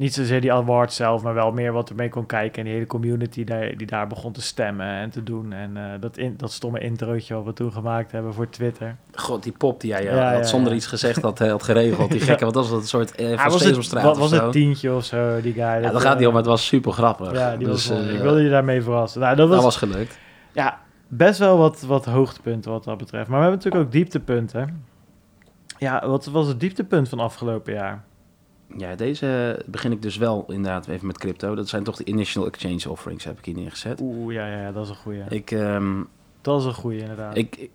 Niet zozeer die award zelf, maar wel meer wat ermee kon kijken. En die hele community die, die daar begon te stemmen en te doen. En uh, dat, in, dat stomme introotje wat we toen gemaakt hebben voor Twitter. God, die pop die jij ja, had ja, zonder ja. iets gezegd had, had geregeld. Die [laughs] gekke, wat was dat? Een soort eh, van was Sesamstraat het, was het tientje of zo, die guy. Ja, dat, gaat hij om, maar het was super grappig. Ja, die dus, was uh, ik wilde je daarmee verrassen. Nou, dat, was, dat was gelukt. Ja, best wel wat, wat hoogtepunten wat dat betreft. Maar we hebben natuurlijk ook dieptepunten. Ja, wat was het dieptepunt van afgelopen jaar? Ja, deze begin ik dus wel inderdaad even met crypto. Dat zijn toch de initial exchange offerings, heb ik hier neergezet. Oeh, ja, ja, dat is een goeie. Ik, um, dat is een goeie, inderdaad. Ik, ik,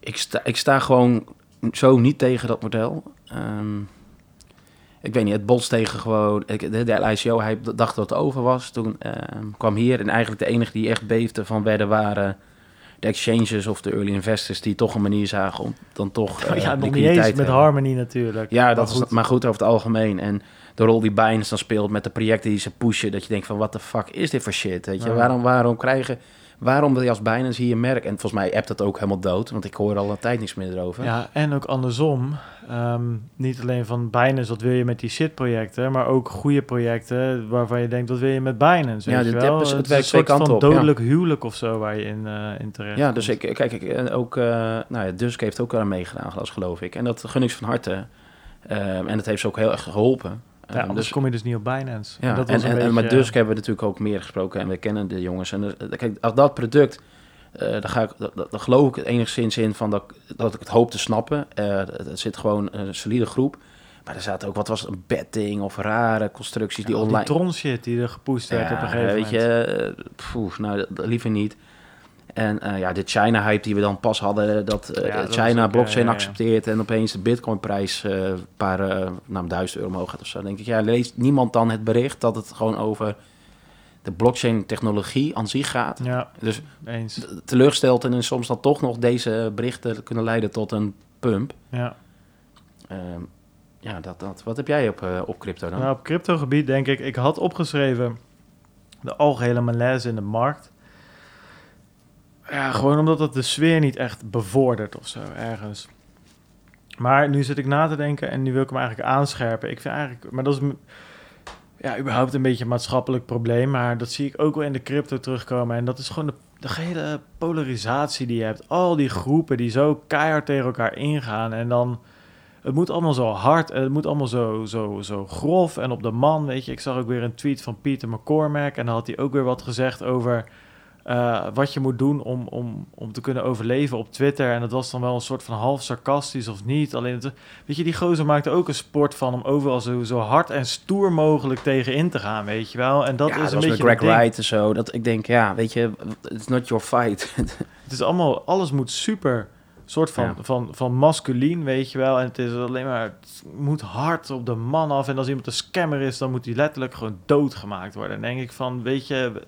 ik, sta, ik sta gewoon zo niet tegen dat model. Um, ik weet niet, het botst tegen gewoon... De, de ICO, hij dacht dat het over was. Toen um, kwam hier en eigenlijk de enige die echt beefde van werden waren de exchanges of de early investors die toch een manier zagen om dan toch uh, [laughs] ja, nog niet eens met Harmony natuurlijk. Ja, dat maar goed. Is, maar goed over het algemeen. En de rol die Binance dan speelt met de projecten die ze pushen, dat je denkt van wat de fuck is dit voor shit? Weet je, ja. waarom, waarom krijgen, waarom wil je als Binance hier merk? En volgens mij appt dat ook helemaal dood, want ik hoor al een tijd niks meer erover. Ja, en ook andersom. Um, niet alleen van Binance, wat wil je met die shit-projecten, maar ook goede projecten waarvan je denkt, wat wil je met Binance? Ja, dit, je wel? het, het het is van op, dodelijk ja. huwelijk of zo waar je in, uh, in terecht Ja, dus ik, kijk, ik, en ook, uh, nou ja, Dusk heeft ook aan meegedaan, geloof ik. En dat gun ik van harte. Um, en dat heeft ze ook heel erg geholpen. Ja, anders dus kom je dus niet op Binance. Ja, en, dat en, was een en, beetje, en met Dusk hebben we natuurlijk ook meer gesproken en we kennen de jongens. En uh, kijk, als dat product, uh, daar, ga ik, daar, daar geloof ik het enigszins in van dat, dat ik het hoop te snappen. Uh, het zit gewoon een solide groep. Maar er zaten ook, wat was het, een betting of rare constructies die online... Die tron shit die er gepoest werd ja, op een gegeven weet moment. je, poef, nou, dat, dat liever niet. En uh, ja, de China-hype die we dan pas hadden, dat uh, Ja, dat China ook, blockchain eh, accepteert en opeens de bitcoinprijs eh, een paar, nou, duizend euro omhoog gaat of zo. Dan denk ik, ja, leest niemand dan het bericht dat het gewoon over de blockchain-technologie aan zich gaat. Ja, Dus eens. teleurgesteld en soms dan toch nog deze berichten kunnen leiden tot een pump. Ja. Ehm, ja, dat, dat. Wat heb jij op, eh, op crypto dan? Nou, op cryptogebied denk ik, ik had opgeschreven de algehele malaise in de markt. Ja, gewoon omdat het de sfeer niet echt bevordert of zo, ergens. Maar nu zit ik na te denken en nu wil ik hem eigenlijk aanscherpen. Ik vind eigenlijk, maar dat is ja, überhaupt een beetje een maatschappelijk probleem. Maar dat zie ik ook wel in de crypto terugkomen. En dat is gewoon de, de hele polarisatie die je hebt. Al die groepen die zo keihard tegen elkaar ingaan. En dan, het moet allemaal zo hard en het moet allemaal zo, zo, zo grof en op de man. Weet je, ik zag ook weer een tweet van Peter McCormack. En dan had hij ook weer wat gezegd over eh, wat je moet doen om, om, om te kunnen overleven op Twitter. En dat was dan wel een soort van half sarcastisch of niet. Alleen, het, weet je, die gozer maakte ook een sport van om overal zo, zo hard en stoer mogelijk tegen in te gaan, weet je wel. En dat ja, is dat een beetje Greg. Wright en zo. Dat ik denk, ja, weet je, it's not your fight. [laughs] Het is allemaal, alles moet super soort van, Ja. van, van masculien, weet je wel. En het is alleen maar, het moet hard op de man af. En als iemand een scammer is, dan moet hij letterlijk gewoon doodgemaakt worden. En denk ik van, weet je,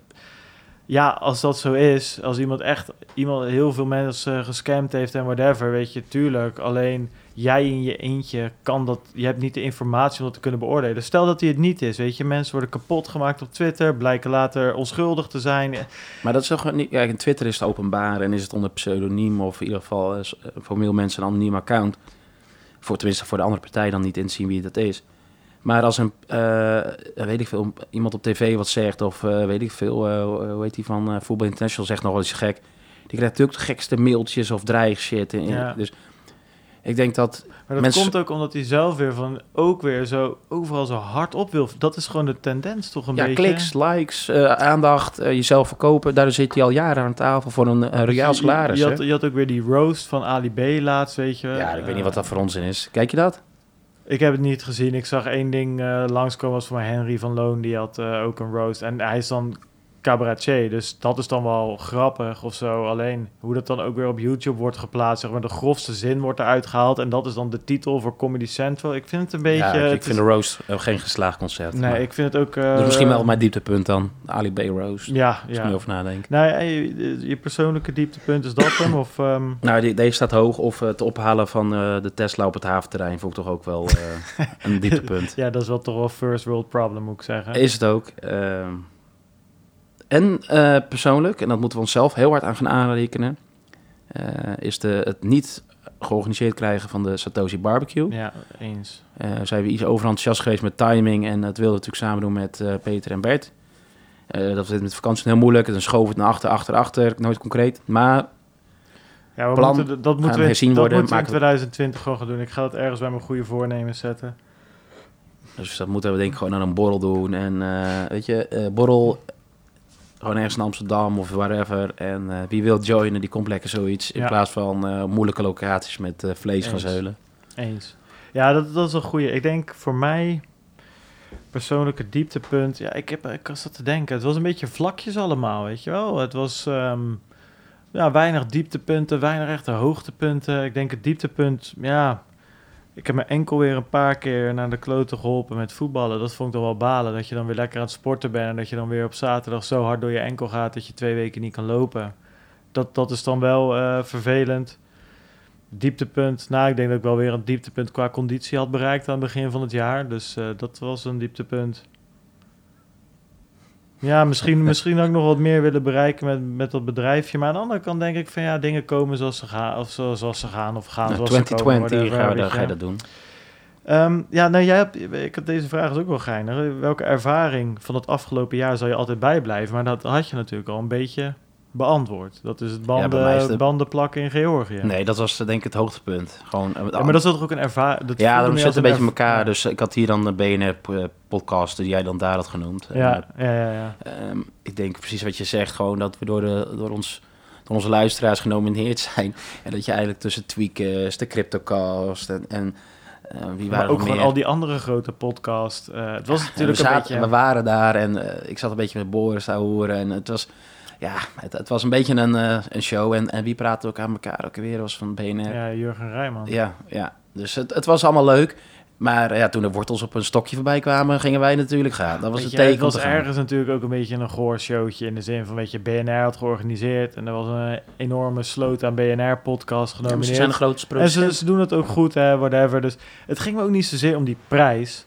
ja, als dat zo is, als iemand echt, iemand heel veel mensen gescamd heeft en whatever, weet je, tuurlijk. Alleen jij in je eentje kan dat, je hebt niet de informatie om dat te kunnen beoordelen. Stel dat hij het niet is, weet je, mensen worden kapot gemaakt op Twitter, blijken later onschuldig te zijn. Maar dat is toch niet... In Twitter is het openbaar en is het onder pseudoniem... of in ieder geval eh, veel mensen een anoniem account. Voor, tenminste, voor de andere partij dan niet inzien wie dat is. Maar als een, eh, weet ik veel, iemand op tv wat zegt... of eh, weet ik veel, eh, hoe heet die van eh Voetbal International zegt nog wel eens gek... die krijgt natuurlijk de gekste mailtjes of dreigshit. En, Ja. Dus ik denk dat... Maar dat Mensen- komt ook omdat hij zelf weer van ook weer zo overal zo hard op wil. Dat is gewoon de tendens toch een ja, beetje. kliks, likes, eh, aandacht, eh, jezelf verkopen... daar zit hij al jaren aan tafel voor een, een royaal Je- salaris. Je, hè? had, je had ook weer die roast van Ali B laatst, weet je. Ja, ik weet niet Eh, wat dat voor onzin is. Kijk je dat? Ik heb het niet gezien. Ik zag één ding eh langskomen was voor Henry van Loon. Die had eh, ook een roast. En hij is dan cabaretier. Dus dat is dan wel grappig of zo. Alleen hoe dat dan ook weer op YouTube wordt geplaatst. Zeg maar de grofste zin wordt eruit gehaald. En dat is dan de titel voor Comedy Central. Ik vind het een beetje... ja, ik, vind is- de roast eh, geen geslaagd concert. Nee, ik vind het ook... eh, dus misschien wel mijn dieptepunt dan. Ali B roast. Ja, Als ik ja. over nadenk. Nou, ja, je, je persoonlijke dieptepunt is dat hem? Of, ehm, [clears throat] Nou, die, deze staat hoog. Of het ophalen van eh, de Tesla op het haventerrein vond ik toch ook wel eh, [laughs] een dieptepunt. ja, dat is wel toch wel first world problem, moet ik zeggen. Is het ook. ehm. En eh, persoonlijk, en dat moeten we onszelf heel hard aan gaan aanrekenen, eh, is de, het niet georganiseerd krijgen van de Satoshi Barbecue. Ja, eens. Eh, zijn we iets overenthousiast geweest met timing en dat wilden we natuurlijk samen doen met Peter en Bert. Dat was met vakantie heel moeilijk. En dan schoof het naar achter, achter, achter. Nooit concreet. Maar Ja, we Plan moeten, dat moeten we, herzien dat worden, moeten we in maken we- 2020 gewoon gaan doen. Ik ga dat ergens bij mijn goede voornemens zetten. Dus dat moeten we denk ik gewoon aan een borrel doen. En weet je, eh, borrel gewoon ergens in Amsterdam of wherever. En eh, wie wil joinen, die komt lekker zoiets. In Ja. plaats van eh, moeilijke locaties met eh, vlees gaan zeulen. Eens. Ja, dat, dat is een goede. Ik denk voor mij persoonlijke dieptepunt. Ja, ik heb ik was dat te denken. Het was een beetje vlakjes allemaal, weet je wel. Het was ehm, ja, weinig dieptepunten, weinig echte hoogtepunten. Ik denk het dieptepunt, ja. Ik heb me enkel weer een paar keer naar de kloten geholpen met voetballen. Dat vond ik dan wel balen. Dat je dan weer lekker aan het sporten bent. En dat je dan weer op zaterdag zo hard door je enkel gaat dat je twee weken niet kan lopen. Dat, dat is dan wel eh, vervelend. Dieptepunt. Nou, ik denk dat ik wel weer een dieptepunt qua conditie had bereikt aan het begin van het jaar. Dus eh, dat was een dieptepunt. Ja, misschien, misschien ik nog wat meer willen bereiken met, met dat bedrijfje. Maar aan de andere kant denk ik van ja, dingen komen zoals ze gaan. Of zo- zoals ze gaan. Of gaan Nou, zoals ze komen. 2020 whatever, gaan we, weet dan ga je. dat doen. Ehm, ja, nou, jij hebt, ik heb deze vraag is ook wel geinig. Welke ervaring van het afgelopen jaar zal je altijd bijblijven? Maar dat had je natuurlijk al een beetje beantwoord. Dat is het banden, is de- banden plakken in Georgië. Nee, dat was eh, denk ik het hoogtepunt. Gewoon, eh, Ja, maar dat is toch ook een ervaring? ja, dan zit een beetje in in elkaar. Dus ik had hier dan de BNR-podcast die jij dan daar had genoemd. En, Ja, ja, ja, ja. Ehm, ik denk precies wat je zegt, gewoon dat we door, de, door, ons, door onze luisteraars genomineerd [laughs] zijn. En dat je eigenlijk tussen Tweakers, de Cryptocast en, en eh, wie Maar waren ook er gewoon al die andere grote podcasts. Het was we, natuurlijk een beetje... we waren daar en ik zat een beetje met Boris te horen en het was... Ja, het, het was een beetje een, eh, een show. En, en wie praatte ook aan elkaar? Ook weer was van BNR. Ja, Jurgen Rijman. Ja, ja. Dus het, het was allemaal leuk. Maar ja, toen de wortels op een stokje voorbij kwamen, gingen wij natuurlijk gaan. Dat was Weet het teken het was ergens natuurlijk ook een beetje een goor showtje. In de zin van, weet je, BNR had georganiseerd. En er was een enorme sloot aan BNR-podcast Ja, genomineerd. ze zijn de grootste En ze, ze doen het ook goed, hè, whatever. Dus het ging me ook niet zozeer om die prijs.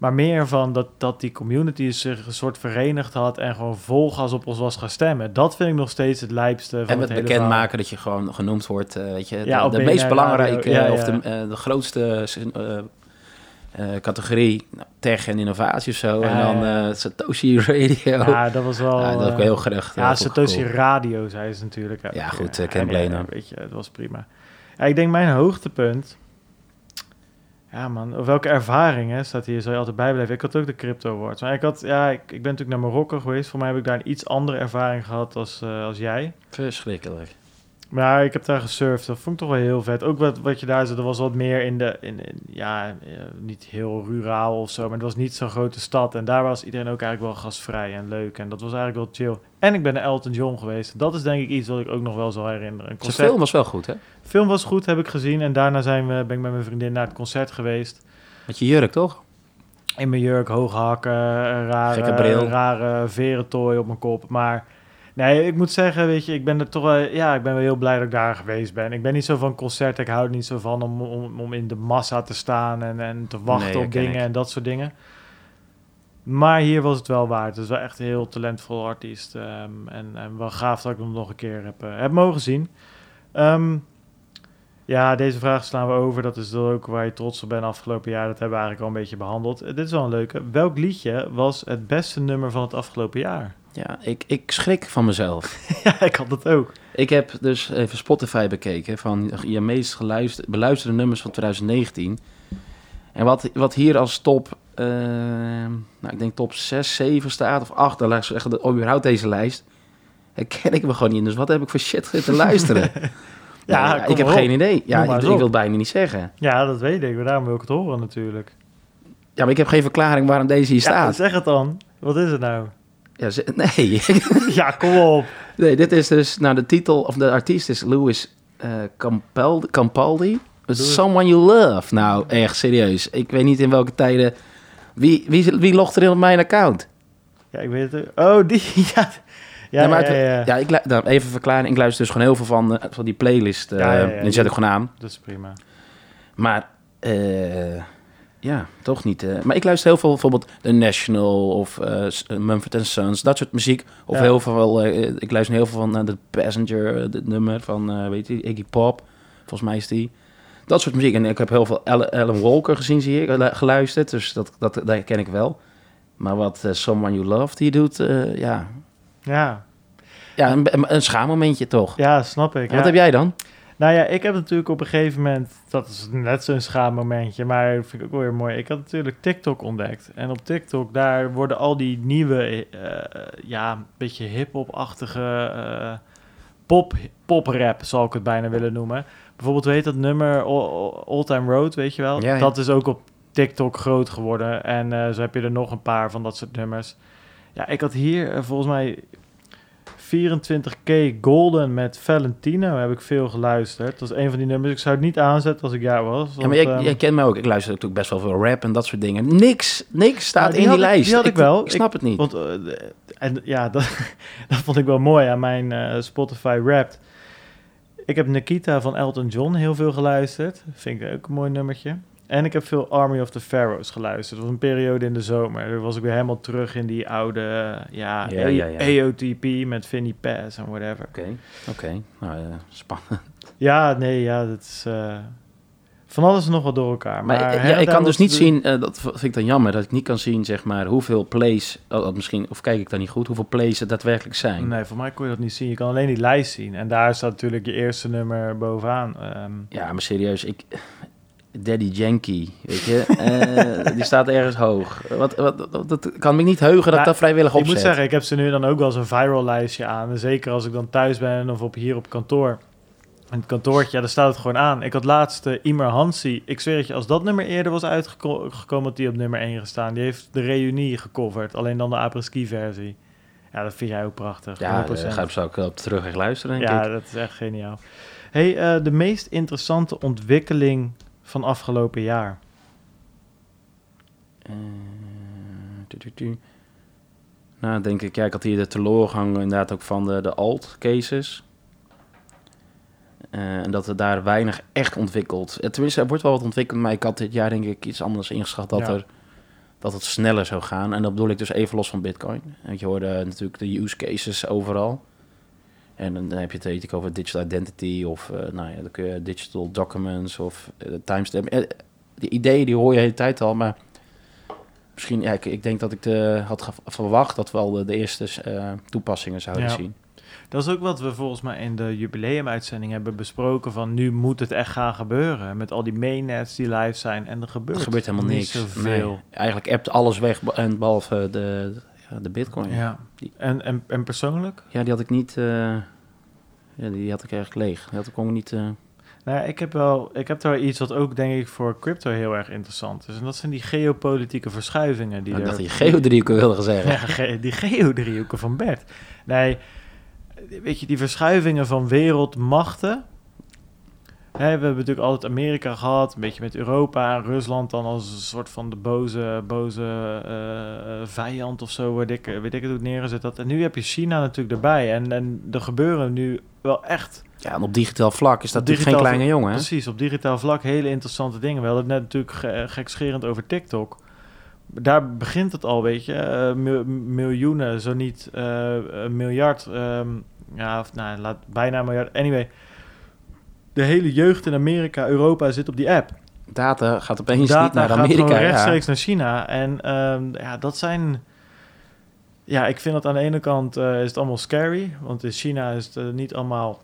Maar meer van dat, dat die community zich een soort verenigd had... en gewoon vol gas op ons was gaan stemmen. Dat vind ik nog steeds het lijpste van En het hele bekendmaken dat je gewoon genoemd wordt, eh, weet je, de, de BNR meest Radio, belangrijke ja, ja. of de, eh, de grootste eh, eh, categorie nou, tech en innovatie of zo. En dan eh, Satoshi Radio. Ja, dat was wel... dat eh, heel gerecht. Ja, eh, Satoshi cool. Radio, zei ze natuurlijk. Ja, goed, eh, Ken eh, Weet je, het was prima. Ik denk mijn hoogtepunt... Ja man, welke ervaring hè, staat hier, zou je altijd bijblijven. Ik had ook de crypto awards. Maar ik, had, ja, ik, ik ben natuurlijk naar Marokko geweest. Voor mij heb ik daar een iets andere ervaring gehad als, eh, als jij. Verschrikkelijk. Maar ik heb daar gesurfd. Dat vond ik toch wel heel vet. Ook wat, wat je daar zat, er was wat meer in de... In, in- ja, eh, niet heel ruraal of zo. Maar het was niet zo'n grote stad. En daar was iedereen ook eigenlijk wel gastvrij en leuk. En dat was eigenlijk wel chill. En ik ben naar Elton John geweest. Dat is denk ik iets wat ik ook nog wel zal herinneren. Een Zijn film was wel goed, hè? film was goed, heb ik gezien. En daarna zijn we, ben ik met mijn vriendin naar het concert geweest. Met je jurk, toch? In mijn jurk, hoge hakken, een rare, rare verentooi op mijn kop. Maar nee, ik moet zeggen, weet je, ik ben er toch wel, ja, ik ben wel heel blij dat ik daar geweest ben. Ik ben niet zo van concerten, ik hou er niet zo van om, om, om in de massa te staan en, en te wachten Nee, op dingen ik. en dat soort dingen. Maar hier was het wel waard. Het is wel echt een heel talentvol artiest. ehm, en, en wel gaaf dat ik hem nog een keer heb, eh, heb mogen zien. Ehm, ja, deze vraag slaan we over. Dat is ook waar je trots op bent afgelopen jaar. Dat hebben we eigenlijk al een beetje behandeld. Eh, dit is wel een leuke. Welk liedje was het beste nummer van het afgelopen jaar? Ja, ik, ik schrik van mezelf. [laughs] ja, ik had dat ook. Ik heb dus even Spotify bekeken van je meest beluisterde nummers van 2019. En wat, wat hier als top, eh, nou ik denk top 6, 7 staat of 8, dan laat ik zeggen, dat überhaupt deze lijst, herken ik me gewoon niet. Dus wat heb ik voor shit te luisteren? [laughs] Ja, Nou ik heb op. geen idee. Ja, ik, ik wil het bijna niet zeggen. Ja, dat weet ik. Maar daarom wil ik het horen natuurlijk. Ja, maar ik heb geen verklaring waarom deze hier Ja, staat. zeg het dan. Wat is het nou? Ja, ze- [laughs] nee. [laughs] ja, kom op. nee, dit is dus, nou de titel of de artiest is Louis eh Campaldi. Campaldi. Someone You Love. Nou, echt serieus. Ik weet niet in welke tijden... Wie, wie, wie logt er in op mijn account? Ja, ik weet het ook. Oh, die. [laughs] Ja, ja, Ja, maar ja, ja, ja. Ja, ik, nou, even verklaren. Ik luister dus gewoon heel veel van, eh, van die playlist. ja. die zet ik gewoon aan. Dat is prima. Maar, eh, ja, toch niet. maar ik luister heel veel bijvoorbeeld The National of eh, Mumford Sons, dat soort muziek. Of Ja. heel veel, eh, ik luister heel veel van eh, The Passenger, het nummer van, weet je, Iggy Pop. Volgens mij is die. Dat soort muziek. En ik heb heel veel Alan, Walker gezien, zie ik, geluisterd. Dus dat, dat, dat ken ik wel. Maar wat Someone You Love die doet, ja. Ja, Ja, een, een, schaammomentje toch. ja snap ik. En ja. Wat heb jij dan? Nou ja, ik heb natuurlijk op een gegeven moment, dat is net zo'n schaammomentje, maar dat vind ik ook wel weer mooi. Ik had natuurlijk TikTok ontdekt. En op TikTok, daar worden al die nieuwe, eh, ja, een beetje hip-hop-achtige eh, pop, pop-rap, zal ik het bijna willen noemen. Bijvoorbeeld, weet dat nummer All, Time Road, weet je wel? Ja, ja. Dat is ook op TikTok groot geworden. En eh, zo heb je er nog een paar van dat soort nummers. Ja, ik had hier volgens mij 24K Golden met Valentino heb ik veel geluisterd. Dat is een van die nummers. Ik zou het niet aanzetten als ik jou was. Ja, maar jij, jij kent mij ook. Ik luister natuurlijk best wel veel rap en dat soort dingen. Niks, niks staat Nou, die in die ik- lijst. die had ik wel. Ik snap het niet. Want, eh, en ja, [laughs] dat, dat vond ik wel mooi aan mijn eh, Spotify Wrapped. Ik heb Nikita van Elton John heel veel geluisterd. Vind ik ook een mooi nummertje. En ik heb veel Army of the Pharaohs geluisterd. Dat was een periode in de zomer. Daar was ik weer helemaal terug in die oude eh, ja, Ja, ja, met Vinnie Pass en whatever. Oké, oké. Nou, eh, spannend. Ja, nee, ja, dat is... eh, van alles nog wat door elkaar. Maar, ja, ik kan dus niet de- zien, dat vind ik dan jammer, dat ik niet kan zien, zeg maar, hoeveel plays, oh, misschien, of kijk ik dan niet goed, hoeveel plays er daadwerkelijk zijn. Nee, voor mij kon je dat niet zien. Je kan alleen die lijst zien. En daar staat natuurlijk je eerste nummer bovenaan. Ehm, Ja, maar serieus, ik... Daddy Yankee, weet je, eh, die staat ergens hoog. Wat, wat, wat- dat kan me niet heugen dat ik Nou, dat vrijwillig ik opzet. moet zeggen, ik heb ze nu dan ook wel eens een viral lijstje aan. En zeker als ik dan thuis ben of op, hier op kantoor. In het kantoortje, ja, daar staat het gewoon aan. Ik had laatst uh, Imer Hansi. Ik zweer het je, als dat nummer eerder was uitgekomen, had die op nummer 1 gestaan. Die heeft de reunie gecoverd. Alleen dan de apres-ski versie. Ja, dat vind jij ook prachtig. ja, 100%. daar ga ik zo ook op terug luisteren, denk Ja, ik. dat is echt geniaal. Hey, eh, de meest interessante ontwikkeling van afgelopen jaar. Tu, tu, tu. Nou, denk ik, ja, ik had hier de teleurgang inderdaad ook van de, de alt-cases. Eh, en dat er daar weinig echt ontwikkeld. Tenminste, er wordt wel wat ontwikkeld, maar ik had dit jaar denk ik iets anders ingeschat dat, Ja. er, dat het sneller zou gaan. En dat bedoel ik dus even los van Bitcoin. Want je hoorde natuurlijk de use cases overal. En dan heb je het weet ik, over digital identity of uh, nou ja, dan kun je digital documents of uh, timestamp. Eh, die ideeën die hoor je de hele tijd al, maar misschien, ja, ik, ik denk dat ik de, had verwacht dat we al de, de eerste uh, toepassingen zouden Ja. zien. Dat is ook wat we volgens mij in de jubileumuitzending hebben besproken. Van nu moet het echt gaan gebeuren. Met al die mainnets die live zijn. En er gebeurt, Er gebeurt helemaal niks. zoveel. Nee, eigenlijk appt alles weg, en behalve de, de bitcoin. Ja. Ja. Die- En, en, en persoonlijk? die had ik niet... eh, ja, die had ik eigenlijk leeg. Die had ik ook niet... eh, Nou, ja, ik heb wel, ik heb daar iets wat ook denk ik voor crypto heel erg interessant is. En dat zijn die geopolitieke verschuivingen die er- dacht dat je geodriehoeken wilde zeggen. [laughs] Ja, ge- die geodriehoeken van Bert. Nee, weet je, die verschuivingen van wereldmachten. Hè, we hebben natuurlijk altijd Amerika gehad, een beetje met Europa en Rusland dan als een soort van de boze, boze eh, eh, vijand of zo, weet ik, weet ik het het neergezet had. En nu heb je China natuurlijk erbij. En, en er gebeuren nu wel echt, Ja, en op digitaal vlak is dat natuurlijk geen kleine jongen. hè? precies, op digitaal vlak hele interessante dingen. We hadden het net natuurlijk ge- gekscherend over TikTok. Daar begint het al, weet je. eh, mil- miljoenen, zo niet een miljard. ehm, ja, of nou, laat, bijna een miljard. Anyway, de hele jeugd in Amerika, Europa zit op die app. Data gaat opeens niet naar gaat Amerika. ja. rechtstreeks naar China. En ehm, ja, dat zijn... Ja, ik vind dat aan de ene kant eh, is het allemaal scary. Want in China is het eh, niet allemaal...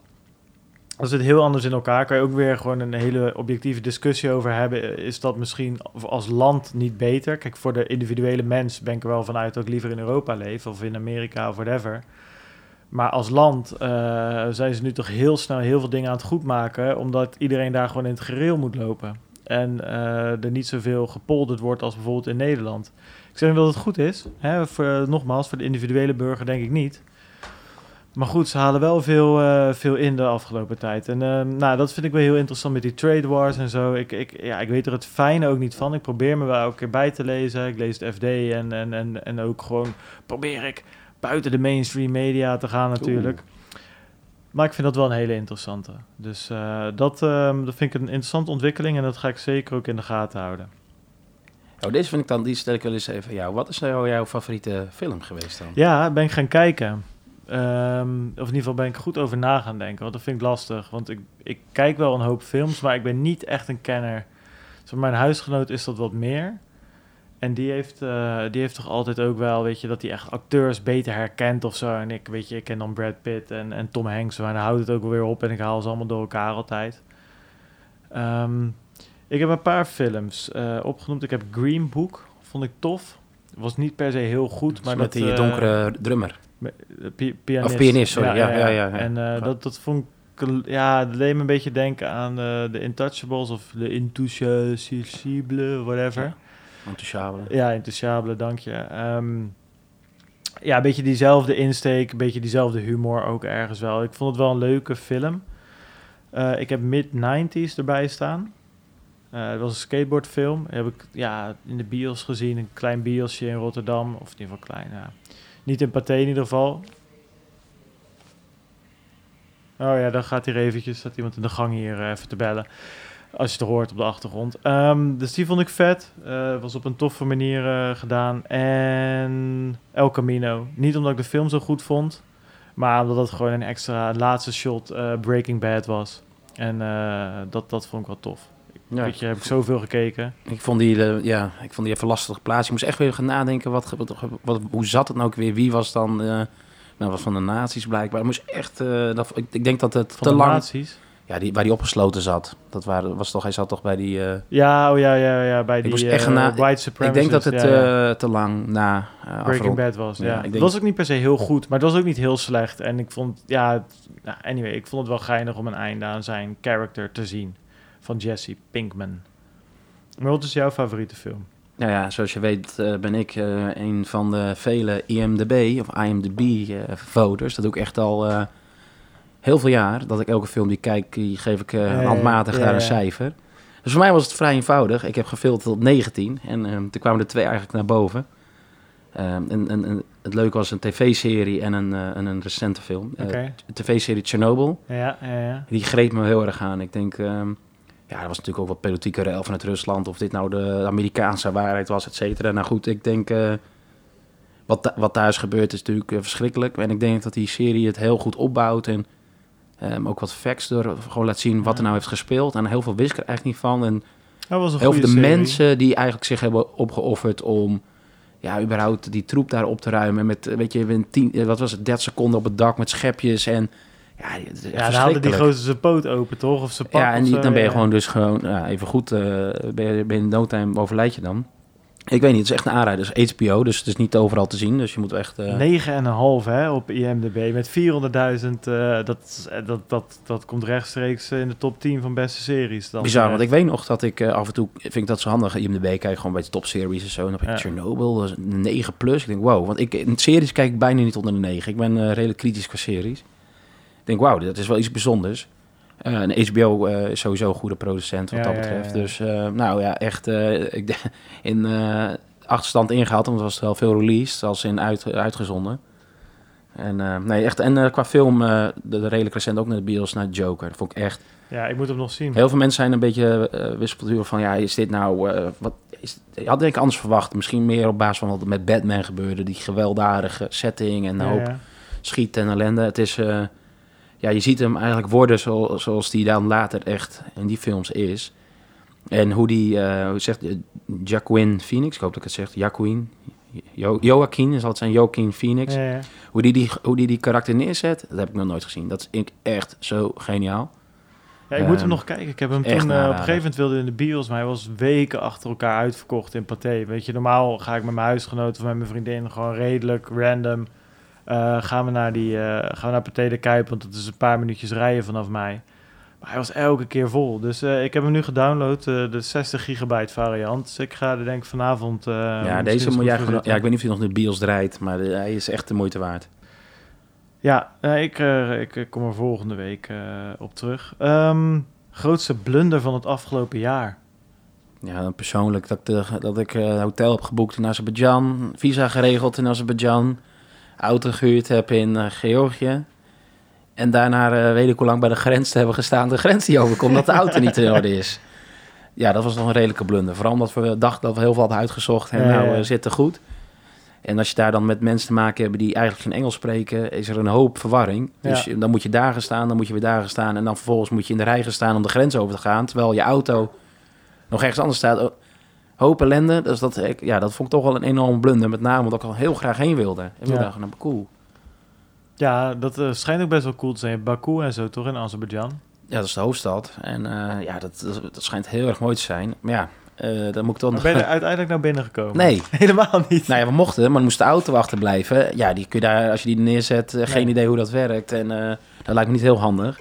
Als het heel anders in elkaar, kan je ook weer gewoon een hele objectieve discussie over hebben. Is dat misschien als land niet beter? Kijk, voor de individuele mens ben ik er wel vanuit dat ik liever in Europa leef of in Amerika of whatever. Maar als land eh, zijn ze nu toch heel snel heel veel dingen aan het goedmaken, omdat iedereen daar gewoon in het gereel moet lopen. En eh, er niet zoveel gepolderd wordt als bijvoorbeeld in Nederland. Ik zeg niet dat het goed is. Hè? Voor, nogmaals, voor de individuele burger denk ik niet. Maar goed, ze halen wel veel, eh, veel in de afgelopen tijd. En nou, dat vind ik wel heel interessant met die trade wars en zo. Ik, ik, ja, ik weet er het fijne ook niet van. Ik probeer me wel elke keer bij te lezen. Ik lees het FD en, en, en, en ook gewoon probeer ik buiten de mainstream media te gaan natuurlijk. Maar ik vind dat wel een hele interessante. Dus eh, dat, ehm, dat vind ik een interessante ontwikkeling en dat ga ik zeker ook in de gaten houden. Oh, deze vind ik dan, die stel ik wel eens even jou. Wat is nou jouw favoriete film geweest dan? Ja, ben ik gaan kijken. Ehm, of in ieder geval ben ik goed over na gaan denken. Want dat vind ik lastig. Want ik, ik kijk wel een hoop films, maar ik ben niet echt een kenner. Zo, mijn huisgenoot is dat wat meer. En die heeft, eh, die heeft toch altijd ook wel, weet je, dat hij echt acteurs beter herkent of zo. En ik, weet je, ik ken dan Brad Pitt en, en Tom Hanks. Maar dan houdt het ook weer op en ik haal ze allemaal door elkaar altijd. Ehm, ik heb een paar films eh, opgenoemd. Ik heb Green Book, vond ik tof. Was niet per se heel goed, maar met dat... die eh, donkere drummer. pi- pianist. Of pianist, sorry. Ja, ja, ja, ja. En dat, dat vond ik... Ja, dat deed me een beetje denken aan de Intouchables of de Intouchable, whatever. Enthousiabele. Ja, Intouchable, dank je. Ehm, ja, een beetje diezelfde insteek, een beetje diezelfde humor ook ergens wel. Ik vond het wel een leuke film. Eh, ik heb mid-90s erbij staan. Eh, het was een skateboardfilm. Heb ik ja, in de bios gezien. Een klein biosje in Rotterdam. Of in ieder geval klein. Niet in Pathé in ieder geval. Oh ja, dan gaat hier eventjes, staat iemand in de gang hier eh, even te bellen. Als je het hoort op de achtergrond. Ehm, dus die vond ik vet. Eh, was op een toffe manier eh, gedaan. En El Camino. Niet omdat ik de film zo goed vond. Maar omdat het gewoon een extra laatste shot eh, Breaking Bad was. En dat, dat vond ik wel tof. Ja, Weet je, heb ik zoveel gekeken. Ik vond die, ja, ik vond die even lastig geplaatst. Je moest echt weer gaan nadenken, wat, wat, wat, hoe zat het nou ook weer? Wie was dan... nou, was van de nazi's blijkbaar. Het moest echt... dat, ik, ik denk dat het Van te de lang... nazi's. Ja, die, waar die opgesloten zat. Dat waren, was toch, hij zat toch bij die... eh, Ja, oh ja, ja, ja. Bij die moest echt eh, na- white ik supremacists. denk dat het ja, ja. eh, te lang na eh Breaking afrond- Bad was, Ja, ik Het denk- was ook niet per se heel goed, maar het was ook niet heel slecht. En ik vond, ja, nou, anyway, ik vond het wel geinig om een einde aan zijn character te zien. Van Jesse Pinkman. Maar wat is jouw favoriete film? Nou ja, zoals je weet eh, ben ik eh, een van de vele IMDb of IMDb-voters. dat doe ik echt al eh, heel veel jaar. Dat ik elke film die ik kijk, die geef ik ja, handmatig daar een cijfer. Dus voor mij was het vrij eenvoudig. Ik heb gefilmd tot 19 en eh, toen kwamen er twee eigenlijk naar boven. Eh, en, en, en het leuke was een tv-serie en een, eh, en een recente film. Eh, de tv-serie Chernobyl. Ja, ja, ja. Die greep me heel erg aan. Ik denk, ehm, ja, er was natuurlijk ook wat politieke rel vanuit Rusland. Of dit nou de Amerikaanse waarheid was, et cetera. Nou goed, ik denk, wat, wat thuis gebeurt is natuurlijk verschrikkelijk. En ik denk dat die serie het heel goed opbouwt. En ehm, ook wat facts door gewoon laat zien wat er nou heeft gespeeld. En heel veel wist ik er eigenlijk niet van. En Dat was een heel veel de serie. mensen die eigenlijk zich hebben opgeofferd om ja, überhaupt die troep daar op te ruimen. Met, weet je, een tien, eh, wat was het, 30 seconden op het dak met schepjes en... Ja, Ja, dan haalde die gozer zijn poot open, toch? Of zijn pak Ja, en die, dan ben je ja. gewoon dus gewoon ja, even goed, eh ben je, ben je in no time overlijd je dan. Ik weet niet, het is echt een aanrijder. Het is HBO, dus het is niet overal te zien. Dus je moet echt... eh, 9,5 hè, op IMDb met 400.000. eh, dat, eh, dat, dat, dat komt rechtstreeks in de top 10 van beste series. Dan Bizar, want ik weet nog dat ik af en toe vind ik dat zo handig. IMDb kijk gewoon bij de topseries en zo. En dan heb ik Ja. Chernobyl, dat is een 9 plus. Ik denk, wow, want ik in series kijk ik bijna niet onder de 9. Ik ben redelijk kritisch qua series. Ik denk, wauw, dat is wel iets bijzonders. Eh, en HBO eh, is sowieso een goede producent wat dat betreft. Dus eh, nou ja, echt ik, [laughs] in achterstand ingehaald. Want er was wel veel released als in uit, uitgezonden. En nee, echt. En qua film, de, de redelijk recent ook naar de bios naar Joker. Dat vond ik echt Ja, ik moet hem nog zien. Heel veel mensen zijn een beetje uh, van, ja, is dit nou, wat, is, had ik anders verwacht. Misschien meer op basis van wat er met Batman gebeurde, die gewelddadige setting en Ja, hoop ja. schieten en ellende. Het is, ja, je ziet hem eigenlijk worden zo, zoals die dan later echt in die films is. En hoe die, eh, hoe zegt eh, Jacqueline Phoenix, ik hoop dat ik het zeg, Jacqueline, jo Joaquin, zal het zijn, Joaquin Phoenix. Ja, ja. Hoe die, die, hoe die die karakter neerzet, dat heb ik nog nooit gezien. Dat is echt zo geniaal. Ja, ik moet hem Ehm, nog kijken. Ik heb hem toen, eh, op een gegeven moment wilde in de bios, maar hij was weken achter elkaar uitverkocht in Pathé. Weet je, normaal ga ik met mijn huisgenoten of met mijn vriendin gewoon redelijk random. Eh, gaan we naar die, eh, gaan we naar Pathé de Kuip, want dat is een paar minuutjes rijden vanaf mij. Maar hij was elke keer vol. Dus eh, ik heb hem nu gedownload, de 60 gigabyte variant. Dus ik ga er denk ik vanavond... ja, deze moet jij gewoon, ja, ik weet niet of hij nog in de bios draait, maar hij is echt de moeite waard. Ja, ik, ik kom er volgende week op terug. Ehm, grootste blunder van het afgelopen jaar? Ja, dan persoonlijk dat, dat ik hotel heb geboekt in Azerbeidzjan, visa geregeld in Azerbeidzjan, auto gehuurd heb in eh, Georgië. En daarna eh, weet ik hoe lang bij de grens te hebben gestaan, de grens die overkomt, dat de auto niet in orde is. Ja, dat was nog een redelijke blunder. Vooral omdat we dachten dat we heel veel hadden uitgezocht en nou, we zitten goed. En als je daar dan met mensen te maken hebt die eigenlijk geen Engels spreken, is er een hoop verwarring. Dus Ja. dan moet je daar gaan staan, dan moet je weer daar gaan staan. En dan vervolgens moet je in de rij gaan staan om de grens over te gaan. Terwijl je auto nog ergens anders staat. Hoop ellende. Dus dat, ik- ja, dat vond ik toch wel een enorme blunder. Met name omdat ik al heel graag heen wilde. En we Ja. dachten, nou, cool. Ja, dat eh, schijnt ook best wel cool te zijn. Baku en zo, toch in Azerbeidzjan? Ja, dat is de hoofdstad. En eh, ja, dat, dat, dat schijnt heel erg mooi te zijn. Maar ja, eh dan moet ik toch Maar nog... ben je er uiteindelijk naar binnen gekomen? Nee. [laughs] Helemaal niet. Nou ja, we mochten, maar dan moest de auto achterblijven. Ja, die kun je daar, als je die neerzet, geen idee hoe dat werkt. En dat lijkt me niet heel handig.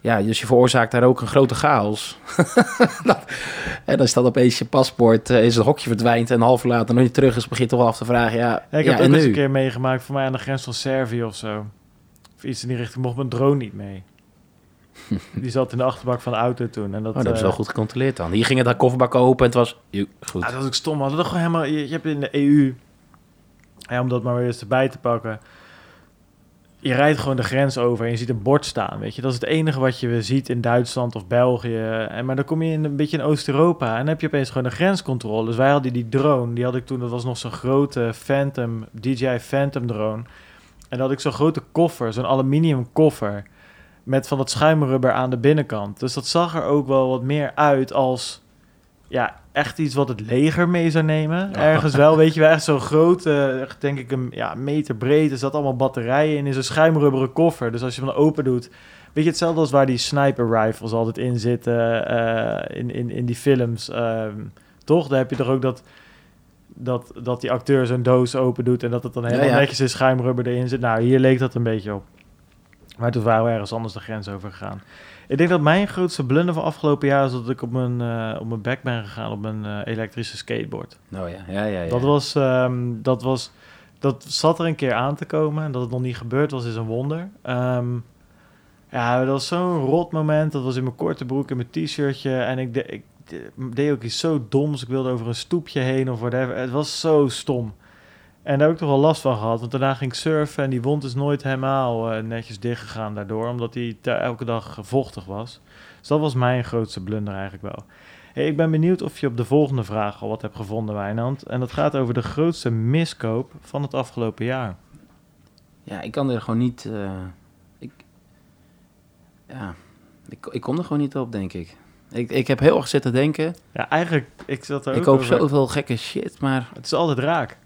Ja, dus je veroorzaakt daar ook een grote chaos. [laughs] En dan is dat opeens je paspoort, eh, is het hokje verdwijnt en een half uur later nog niet terug is, begint toch wel af te vragen. Ja, Ja, ik ja, heb het ook eens een keer meegemaakt voor mij aan de grens van Servië of zo. Of iets in die richting. Mocht mijn drone niet mee. [laughs] die zat in de achterbak van de auto toen. En dat, Oh, dat is eh, wel goed gecontroleerd dan. Hier ging het dat kofferbak open en het was goed. Ah, dat was ook stom. We hadden toch gewoon helemaal... Je, je hebt in de EU... Ja, om dat maar weer eens erbij te pakken. Je rijdt gewoon de grens over en je ziet een bord staan, weet je. Dat is het enige wat je ziet in Duitsland of België. En, maar dan kom je in een beetje in Oost-Europa en dan heb je opeens gewoon een grenscontrole. Dus wij hadden die drone, die had ik toen, dat was nog zo'n grote Phantom, DJI Phantom drone. En dan had ik zo'n grote koffer, zo'n aluminium koffer, met van dat schuimrubber aan de binnenkant. Dus dat zag er ook wel wat meer uit als, ja, echt iets wat het leger mee zou nemen. Ergens wel, weet je wel, echt zo'n groot, echt denk ik een ja, meter breed. Er zat allemaal batterijen in, in zo'n schuimrubberen koffer. Dus als je hem open doet, weet je, hetzelfde als waar die sniper rifles altijd in zitten eh, in, in, in die films. ehm, toch? Daar heb je toch ook dat, dat, dat die acteur zo'n doos open doet en dat het dan helemaal ja. netjes in schuimrubber erin zit. Nou, hier leek dat een beetje op. Maar toen waren we ergens anders de grens over gegaan. Ik denk dat mijn grootste blunder van afgelopen jaar is dat ik op mijn, eh, op mijn bek ben gegaan op een eh, elektrische skateboard. Nou ja, ja, ja. ja. Dat was, ehm, dat was, dat zat er een keer aan te komen. En dat het nog niet gebeurd was, is een wonder. Ehm, ja, dat was zo'n rot moment. Dat was in mijn korte broek en mijn t-shirtje. En ik, de- ik de- deed ook iets zo doms. Ik wilde over een stoepje heen of whatever. Het was zo stom. En daar heb ik toch wel last van gehad. Want daarna ging ik surfen en die wond is nooit helemaal eh, netjes dichtgegaan daardoor. Omdat die elke dag vochtig was. Dus dat was mijn grootste blunder eigenlijk wel. Hey, ik ben benieuwd of je op de volgende vraag al wat hebt gevonden, Wijnand. En dat gaat over de grootste miskoop van het afgelopen jaar. Ja, ik kan er gewoon niet... eh, ik, ja, ik, ik kom er gewoon niet op, denk ik. Ik, ik heb heel erg zitten denken. Ja, eigenlijk, ik zat er Ik koop over. zoveel gekke shit, maar... Het is altijd raak.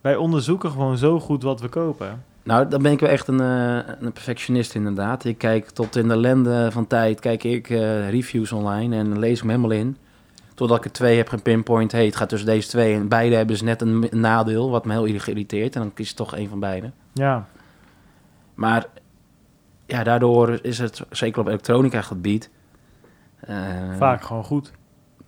Wij onderzoeken gewoon zo goed wat we kopen. Nou, dan ben ik wel echt een, eh, een perfectionist inderdaad. Ik kijk tot in de lende van tijd, kijk ik eh, reviews online en lees ik hem helemaal in. Totdat ik er twee heb gepinpoint, hey, het gaat tussen deze twee. En beide hebben dus net een, nadeel, wat me heel irriteert. En dan kies ik toch één van beide. Ja, Maar ja, daardoor is het, zeker op elektronica gebied... eh, vaak gewoon goed.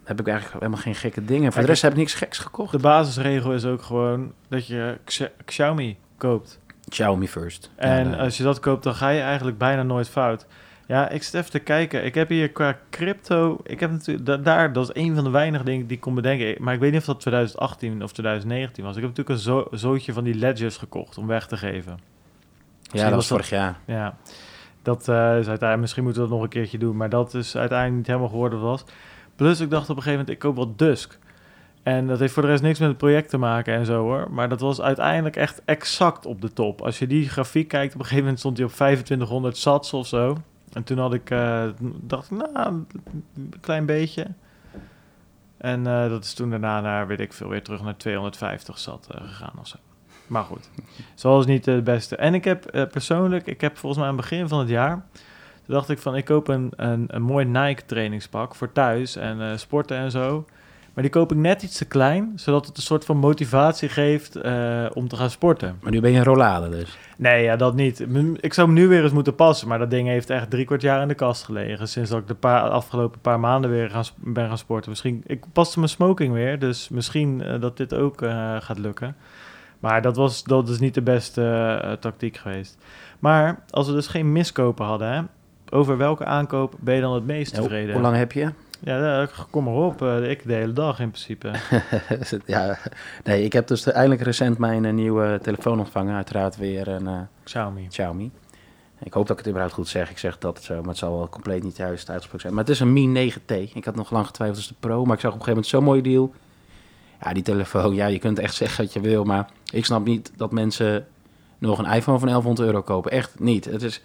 Heb ik eigenlijk helemaal geen gekke dingen. Voor de rest heb ik niks geks gekocht. De basisregel is ook gewoon dat je Xia- Xiaomi koopt. Xiaomi first. En Ja, als je dat koopt, dan ga je eigenlijk bijna nooit fout. Ja, ik zit even te kijken. Ik heb hier qua crypto... Ik heb natuurlijk... da- daar, dat is een van de weinige dingen die ik kon bedenken. Maar ik weet niet of dat 2018 of 2019 was. Ik heb natuurlijk een zo, zootje van die ledgers gekocht om weg te geven. ja, dat was vorig jaar. Ja, dat eh, is uiteindelijk... Misschien moeten we dat nog een keertje doen. Maar dat is uiteindelijk niet helemaal geworden wat was. Plus ik dacht op een gegeven moment, ik koop wat Dusk. En dat heeft voor de rest niks met het project te maken en zo hoor. Maar dat was uiteindelijk echt exact op de top. Als je die grafiek kijkt, op een gegeven moment stond hij op 2500 sats of zo. En toen had ik, eh, dacht nou, een klein beetje. En eh, dat is toen daarna naar, weet ik veel, weer terug naar 250 zat eh, gegaan of zo. Maar goed, zoals niet het beste. En ik heb persoonlijk, ik heb volgens mij aan het begin van het jaar... Toen dacht ik van, ik koop een, een, een mooi Nike trainingspak voor thuis en eh, sporten en zo. Maar die koop ik net iets te klein, zodat het een soort van motivatie geeft eh, om te gaan sporten. Maar nu ben je een rollade dus. Nee, ja, dat niet. Ik zou hem nu weer eens moeten passen, maar dat ding heeft echt drie kwart jaar in de kast gelegen. Sinds dat ik de paar, afgelopen paar maanden weer gaan, ben gaan sporten. Misschien, ik paste mijn smoking weer, dus misschien eh, dat dit ook gaat lukken. Maar dat, was, dat is niet de beste tactiek geweest. Maar als we dus geen miskopen hadden, hè, over welke aankoop ben je dan het meest hoe- tevreden? Hoe lang heb je? Ja, eh, kom maar op. eh, ik de hele dag in principe. [laughs] ja, nee, ik heb dus eindelijk recent mijn eh, nieuwe telefoon ontvangen. Uiteraard weer een Xiaomi. Xiaomi. Ik hoop dat ik het überhaupt goed zeg. Ik zeg dat het zo, maar het zal wel compleet niet juist uitgesproken zijn. Maar het is een Mi 9T. Ik had nog lang getwijfeld, is de Pro. Maar ik zag op een gegeven moment zo'n mooie deal. Ja, die telefoon, ja, je kunt echt [laughs] zeggen wat je wil. Maar ik snap niet dat mensen nog een iPhone van 1100 euro kopen. Echt niet. Het is...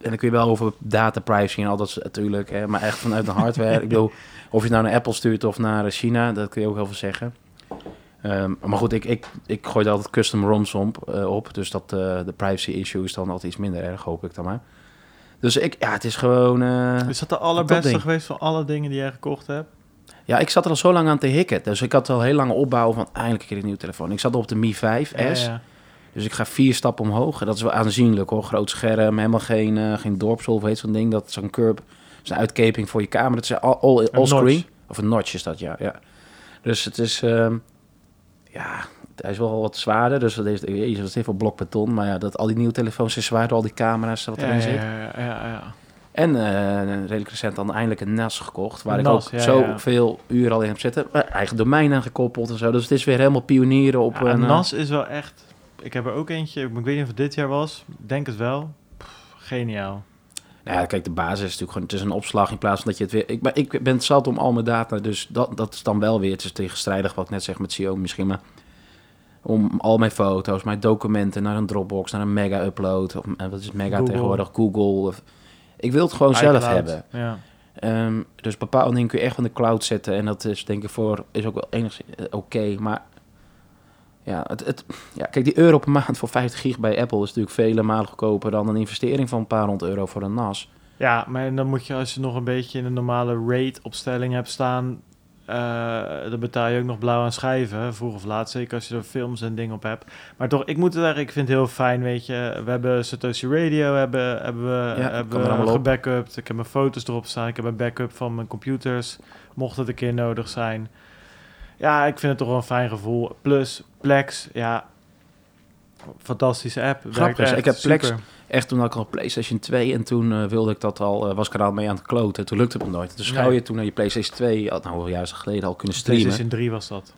En dan kun je wel over data privacy en al dat natuurlijk. Hè, maar echt vanuit de hardware. ik bedoel, of je het nou naar Apple stuurt of naar China, dat kun je ook heel veel zeggen. Ehm, maar goed, ik, ik, ik gooi altijd custom ROMs op, eh, op dus dat eh, de privacy issue is dan altijd iets minder erg, hoop ik dan maar. Dus ik, ja, het is gewoon... eh, Is dat de allerbeste geweest van alle dingen die jij gekocht hebt? ja, ik zat er al zo lang aan te hikken. Dus ik had al heel lang opbouwen van eindelijk een keer een nieuwe telefoon. Ik zat op de Mi 5S. Ja, ja. Dus ik ga vier stappen omhoog. En dat is wel aanzienlijk hoor. Groot scherm, helemaal geen, eh geen dorpsel of heet zo'n ding. Dat is zo'n curb. Dat is een uitkeping voor je camera. Dat is all, all, all screen. Of een notch is dat, ja. ja. Dus het is... ehm, ja, hij is wel wat zwaarder. Dus dat is, jezus, dat is heel veel blok beton. Maar ja, dat, al die nieuwe telefoons zijn zwaarder. Al die camera's wat erin ja, zit. ja, ja, ja, ja. En eh, redelijk recent dan eindelijk een NAS gekocht. Waar Een ik ook zoveel uren al in heb zitten. Eh, Eigen domein aangekoppeld en zo. Dus het is weer helemaal pionieren op Ja, een... een eh, NAS is wel echt... Ik heb er ook eentje, ik weet niet of het dit jaar was. Denk het wel. Pff, geniaal. Nou ja, kijk, de basis is natuurlijk gewoon... Het is een opslag in plaats van dat je het weer... Ik, ben- ik ben zat om al mijn data, dus dat, dat is dan wel weer... Het is tegenstrijdig wat ik net zeg met Xiaomi misschien, maar... Om al mijn foto's, mijn documenten naar een Dropbox, naar een mega-upload. Of eh, wat is mega Google. tegenwoordig? Google. Of, ik wil het gewoon zelf hebben. Ja. Ehm, dus bepaalde dingen kun je echt van de cloud zetten. En dat is denk ik voor... Is ook wel enigszins eh, oké, maar... Ja, het, het, ja, kijk, die euro per maand voor 50 gig bij Apple is natuurlijk vele malen goedkoper dan een investering van een paar honderd euro voor een NAS. ja, maar dan moet je als je nog een beetje in een normale rate opstelling hebt staan... eh, dan betaal je ook nog blauw aan schijven, vroeg of laat. Zeker als je er films en dingen op hebt. Maar toch, ik moet het zeggen, ik vind het heel fijn, weet je. We hebben Satoshi Radio, hebben, hebben we er hebben gebackupt. Ik heb mijn foto's erop staan. Ik heb een backup van mijn computers, mocht het een keer nodig zijn. Ja, ik vind het toch wel een fijn gevoel. Plus, Plex, ja, fantastische app. Grappig ik heb Plex super. Echt toen had ik al PlayStation 2 en toen eh, wilde ik dat al, eh, was ik er al mee aan het kloten. Toen lukte het me nooit. Dus zou je toen naar je PlayStation 2, had nou juist geleden al kunnen streamen. PlayStation 3 was dat.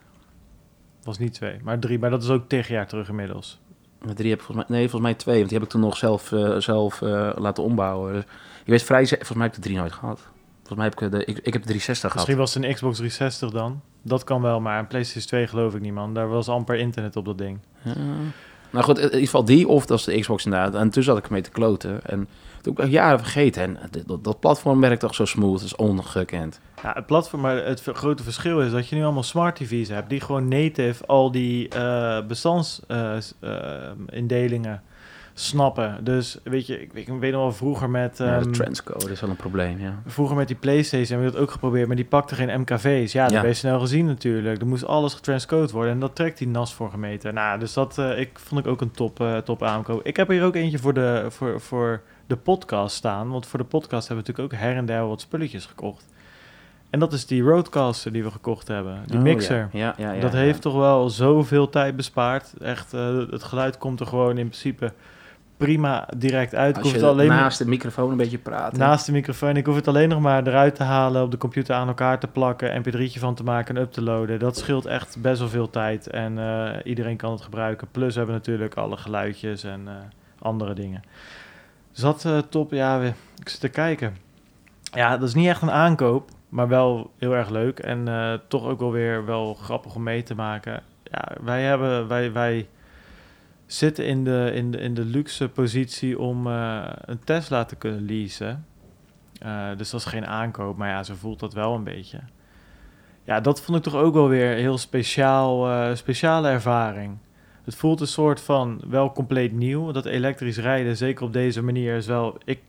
Was niet 2, maar 3. Maar dat is ook tegen jaar terug inmiddels. Met drie heb ik volgens mij, nee, volgens mij twee, want die heb ik toen nog zelf, eh, zelf laten ombouwen. Dus, je weet vrij, volgens mij heb ik de drie nooit gehad. Volgens mij heb ik de, ik, ik heb de 360 gehad. Misschien was het een Xbox 360 dan. Dat kan wel, maar een PlayStation 2 geloof ik niet, man. Daar was amper internet op dat ding. Ja. Nou goed, in ieder geval die of dat is de Xbox inderdaad. En toen zat ik ermee te kloten. En toen ik jaren vergeten. En dat, dat platform werkt toch zo smooth, dat is ongekend. Ja, het platform, maar het grote verschil is dat je nu allemaal smart TV's hebt die gewoon native al die eh bestandsindelingen snappen. Dus weet je, ik, ik weet nog wel vroeger met... ja, de ehm, transcode is wel een probleem, ja. Vroeger met die PlayStation hebben we dat ook geprobeerd, maar die pakte geen MKV's. Ja, dat Ja. ben je snel gezien natuurlijk. Er moest alles getranscode worden en dat trekt die NAS voor gemeten. Nou, dus dat eh, ik, vond ik ook een top, eh, top aankoop. Ik heb hier ook eentje voor de, voor, voor de podcast staan, want voor de podcast hebben we natuurlijk ook her en der wat spulletjes gekocht. En dat is die Roadcaster die we gekocht hebben, die Oh, mixer. Ja, ja, ja, dat heeft toch wel zoveel tijd bespaard. Echt, eh, het geluid komt er gewoon in principe prima direct uit. Ik hoef je het alleen naast de microfoon een beetje praat. hè. Naast de microfoon. Ik hoef het alleen nog maar eruit te halen, op de computer aan elkaar te plakken, mp3'tje van te maken en up te loaden. Dat scheelt echt best wel veel tijd en eh, iedereen kan het gebruiken. Plus we hebben natuurlijk alle geluidjes en eh, andere dingen. Dus dat eh, top, ja, ik zit te kijken. Ja, dat is niet echt een aankoop, maar wel heel erg leuk en toch ook wel weer wel grappig om mee te maken. Ja, wij hebben, wij, wij zitten in de, in de, in de luxe positie om eh, een Tesla te kunnen leasen. Eh, dus dat is geen aankoop, maar ja, zo voelt dat wel een beetje. Ja, dat vond ik toch ook wel weer een heel speciaal, eh, speciale ervaring. Het voelt een soort van wel compleet nieuw. Dat elektrisch rijden, zeker op deze manier, is wel. Ik,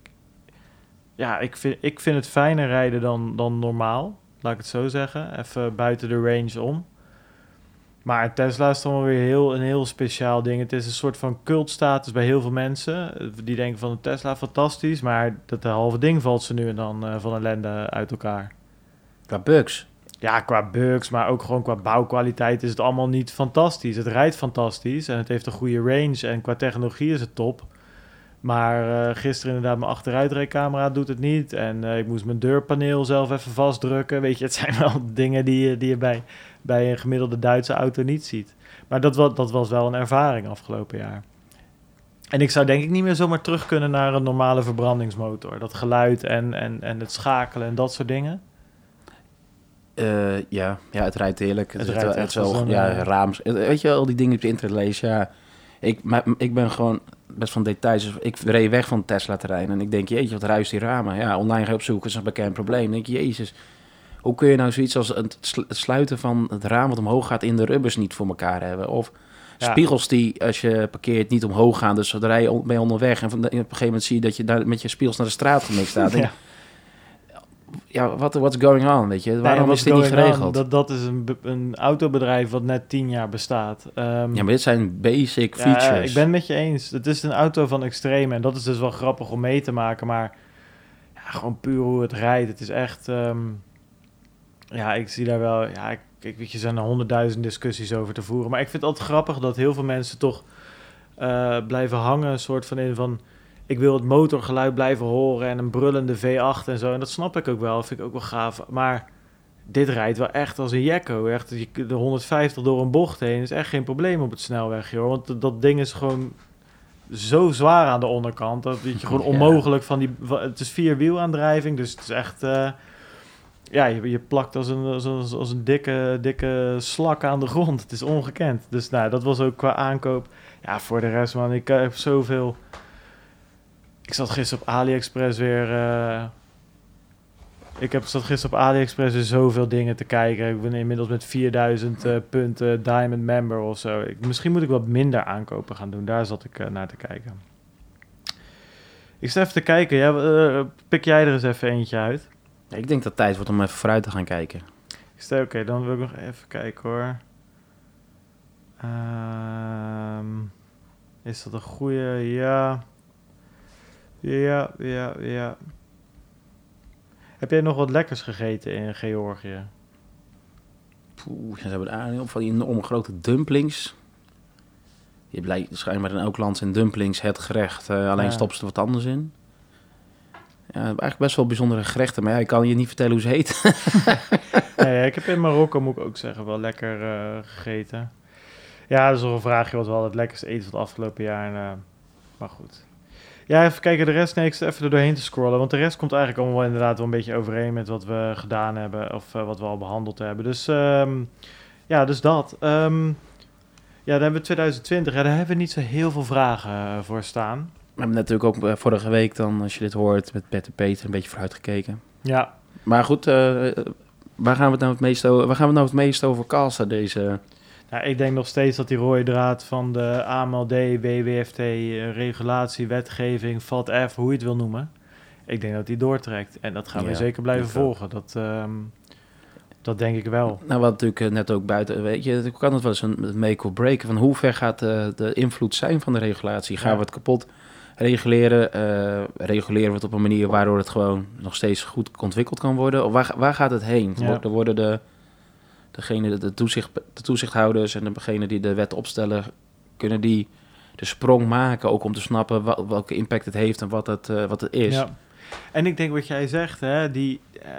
ja, ik vind, ik vind het fijner rijden dan, dan normaal. Laat ik het zo zeggen. Even buiten de range om. Maar Tesla is dan wel weer heel, een heel speciaal ding. Het is een soort van cultstatus bij heel veel mensen. Die denken van Tesla fantastisch. Maar dat halve ding valt ze nu en dan eh, van ellende uit elkaar. Qua bugs. Ja, qua bugs, maar ook gewoon qua bouwkwaliteit is het allemaal niet fantastisch. Het rijdt fantastisch en het heeft een goede range en qua technologie is het top. Maar eh, gisteren inderdaad, mijn achteruitrijcamera doet het niet. En eh, ik moest mijn deurpaneel zelf even vastdrukken. Weet je, het zijn [laughs] wel dingen die, die je bij, bij een gemiddelde Duitse auto niet ziet. Maar dat was, dat was wel een ervaring afgelopen jaar. En ik zou denk ik niet meer zomaar terug kunnen naar een normale verbrandingsmotor. Dat geluid en, en, en het schakelen en dat soort dingen. Eh, ja, ja, het rijdt heerlijk. Het Het, rijdt echt zo, ja, eh, raams. eh, Weet je, al die dingen op het internet lezen. Ja, ik, maar, ik ben gewoon best van details. Dus ik reed weg van Tesla-terrein en ik denk, jeetje, wat ruist die ramen. Ja, online ga je opzoeken, is een bekend probleem. Dan denk je, jezus, hoe kun je nou zoiets als het sl- het sluiten van het raam wat omhoog gaat in de rubbers niet voor elkaar hebben? Of Ja. spiegels die, als je parkeert, niet omhoog gaan. Dus zodra je je onderweg en van op een gegeven moment zie je dat je daar met je spiegels naar de straat gemixt staat. Ja. Ja, wat what's going on, weet je? Waarom is dit niet on? geregeld? Dat, dat is een, een autobedrijf wat net tien jaar bestaat. Ehm, Ja, maar dit zijn basic ja, features. ik ben het met je eens. Het is een auto van extreme en dat is dus wel grappig om mee te maken. Maar ja, gewoon puur hoe het rijdt. Het is echt... ehm, ja, ik zie daar wel... Ja, ik, ik weet je, er zijn er honderdduizend discussies over te voeren. Maar ik vind het altijd grappig dat heel veel mensen toch eh, blijven hangen. Een soort van in van... Ik wil het motorgeluid blijven horen en een brullende V8 en zo. En dat snap ik ook wel. Vind ik ook wel gaaf. Maar dit rijdt wel echt als een jekko. Echt, de 150 door een bocht heen is echt geen probleem op het snelweg, joh. Want dat- ding is gewoon zo zwaar aan de onderkant. Dat je [laughs] gewoon onmogelijk van die... Het is vierwielaandrijving, dus het is echt... eh, ja, je, je plakt als een, dikke, dikke slak aan de grond. Het is ongekend. Dus nou, dat was ook qua aankoop. Ja, voor de rest, man, ik eh, heb zoveel... Ik zat gisteren op AliExpress weer... eh, ik heb zat gisteren op AliExpress weer zoveel dingen te kijken. Ik ben inmiddels met 4000 eh, punten Diamond Member of zo. Ik, misschien moet ik wat minder aankopen gaan doen. Daar zat ik naar te kijken. Ik sta even te kijken. Ja, pik jij er eens even eentje uit? Ik denk dat het tijd wordt om even vooruit te gaan kijken. Oké, dan wil ik nog even kijken hoor. Ehm, is dat een goede? Ja. Ja, ja, ja. Heb jij nog wat lekkers gegeten in Georgië? Poeh, ze hebben daar heel van die enorme grote dumplings. Je blijkt schijnbaar in elk land zijn dumplings het gerecht. eh, alleen Ja. stoppen ze er wat anders in. Ja, eigenlijk best wel bijzondere gerechten. Maar ja, ik kan je niet vertellen hoe ze heet. [laughs] [laughs] nee, ik heb in Marokko, moet ik ook zeggen, wel lekker eh, gegeten. Ja, dat is nog een vraagje wat wel het lekkerste eten van het afgelopen jaar. eh, maar goed. Ja, even kijken, de rest, nee, ik zit even er doorheen te scrollen. Want de rest komt eigenlijk allemaal wel inderdaad wel een beetje overeen met wat we gedaan hebben. Of eh, wat we al behandeld hebben. Dus ehm, ja, dus dat. Ehm, ja, dan hebben we 2020. Ja, daar hebben we niet zo heel veel vragen voor staan. We hebben natuurlijk ook eh, vorige week dan, als je dit hoort, met Bert en Peter een beetje vooruit gekeken. Ja, Maar goed, eh, waar gaan we het nou het meest over, waar gaan we het nou het meest over casten deze... Nou, ik denk nog steeds dat die rode draad van de AMLD, WWFT, eh, regulatie, wetgeving, VAT-F, hoe je het wil noemen. Ik denk dat die doortrekt. En dat gaan we zeker blijven volgen. Dat, ehm, dat denk ik wel. Nou, wat natuurlijk net ook buiten, weet je, ik kan het wel eens een make or break van hoe ver gaat de, de invloed zijn van de regulatie? Gaan Ja. we het kapot reguleren? eh, reguleren we het op een manier waardoor het gewoon nog steeds goed ontwikkeld kan worden? Of waar, waar gaat het heen? Ja. Worden- Worden de, degene, de, toezicht, de toezichthouders en degene die de wet opstellen, kunnen die de sprong maken ook om te snappen welke impact het heeft en wat het, eh, wat het is? Ja. En ik denk wat jij zegt, hè, die eh,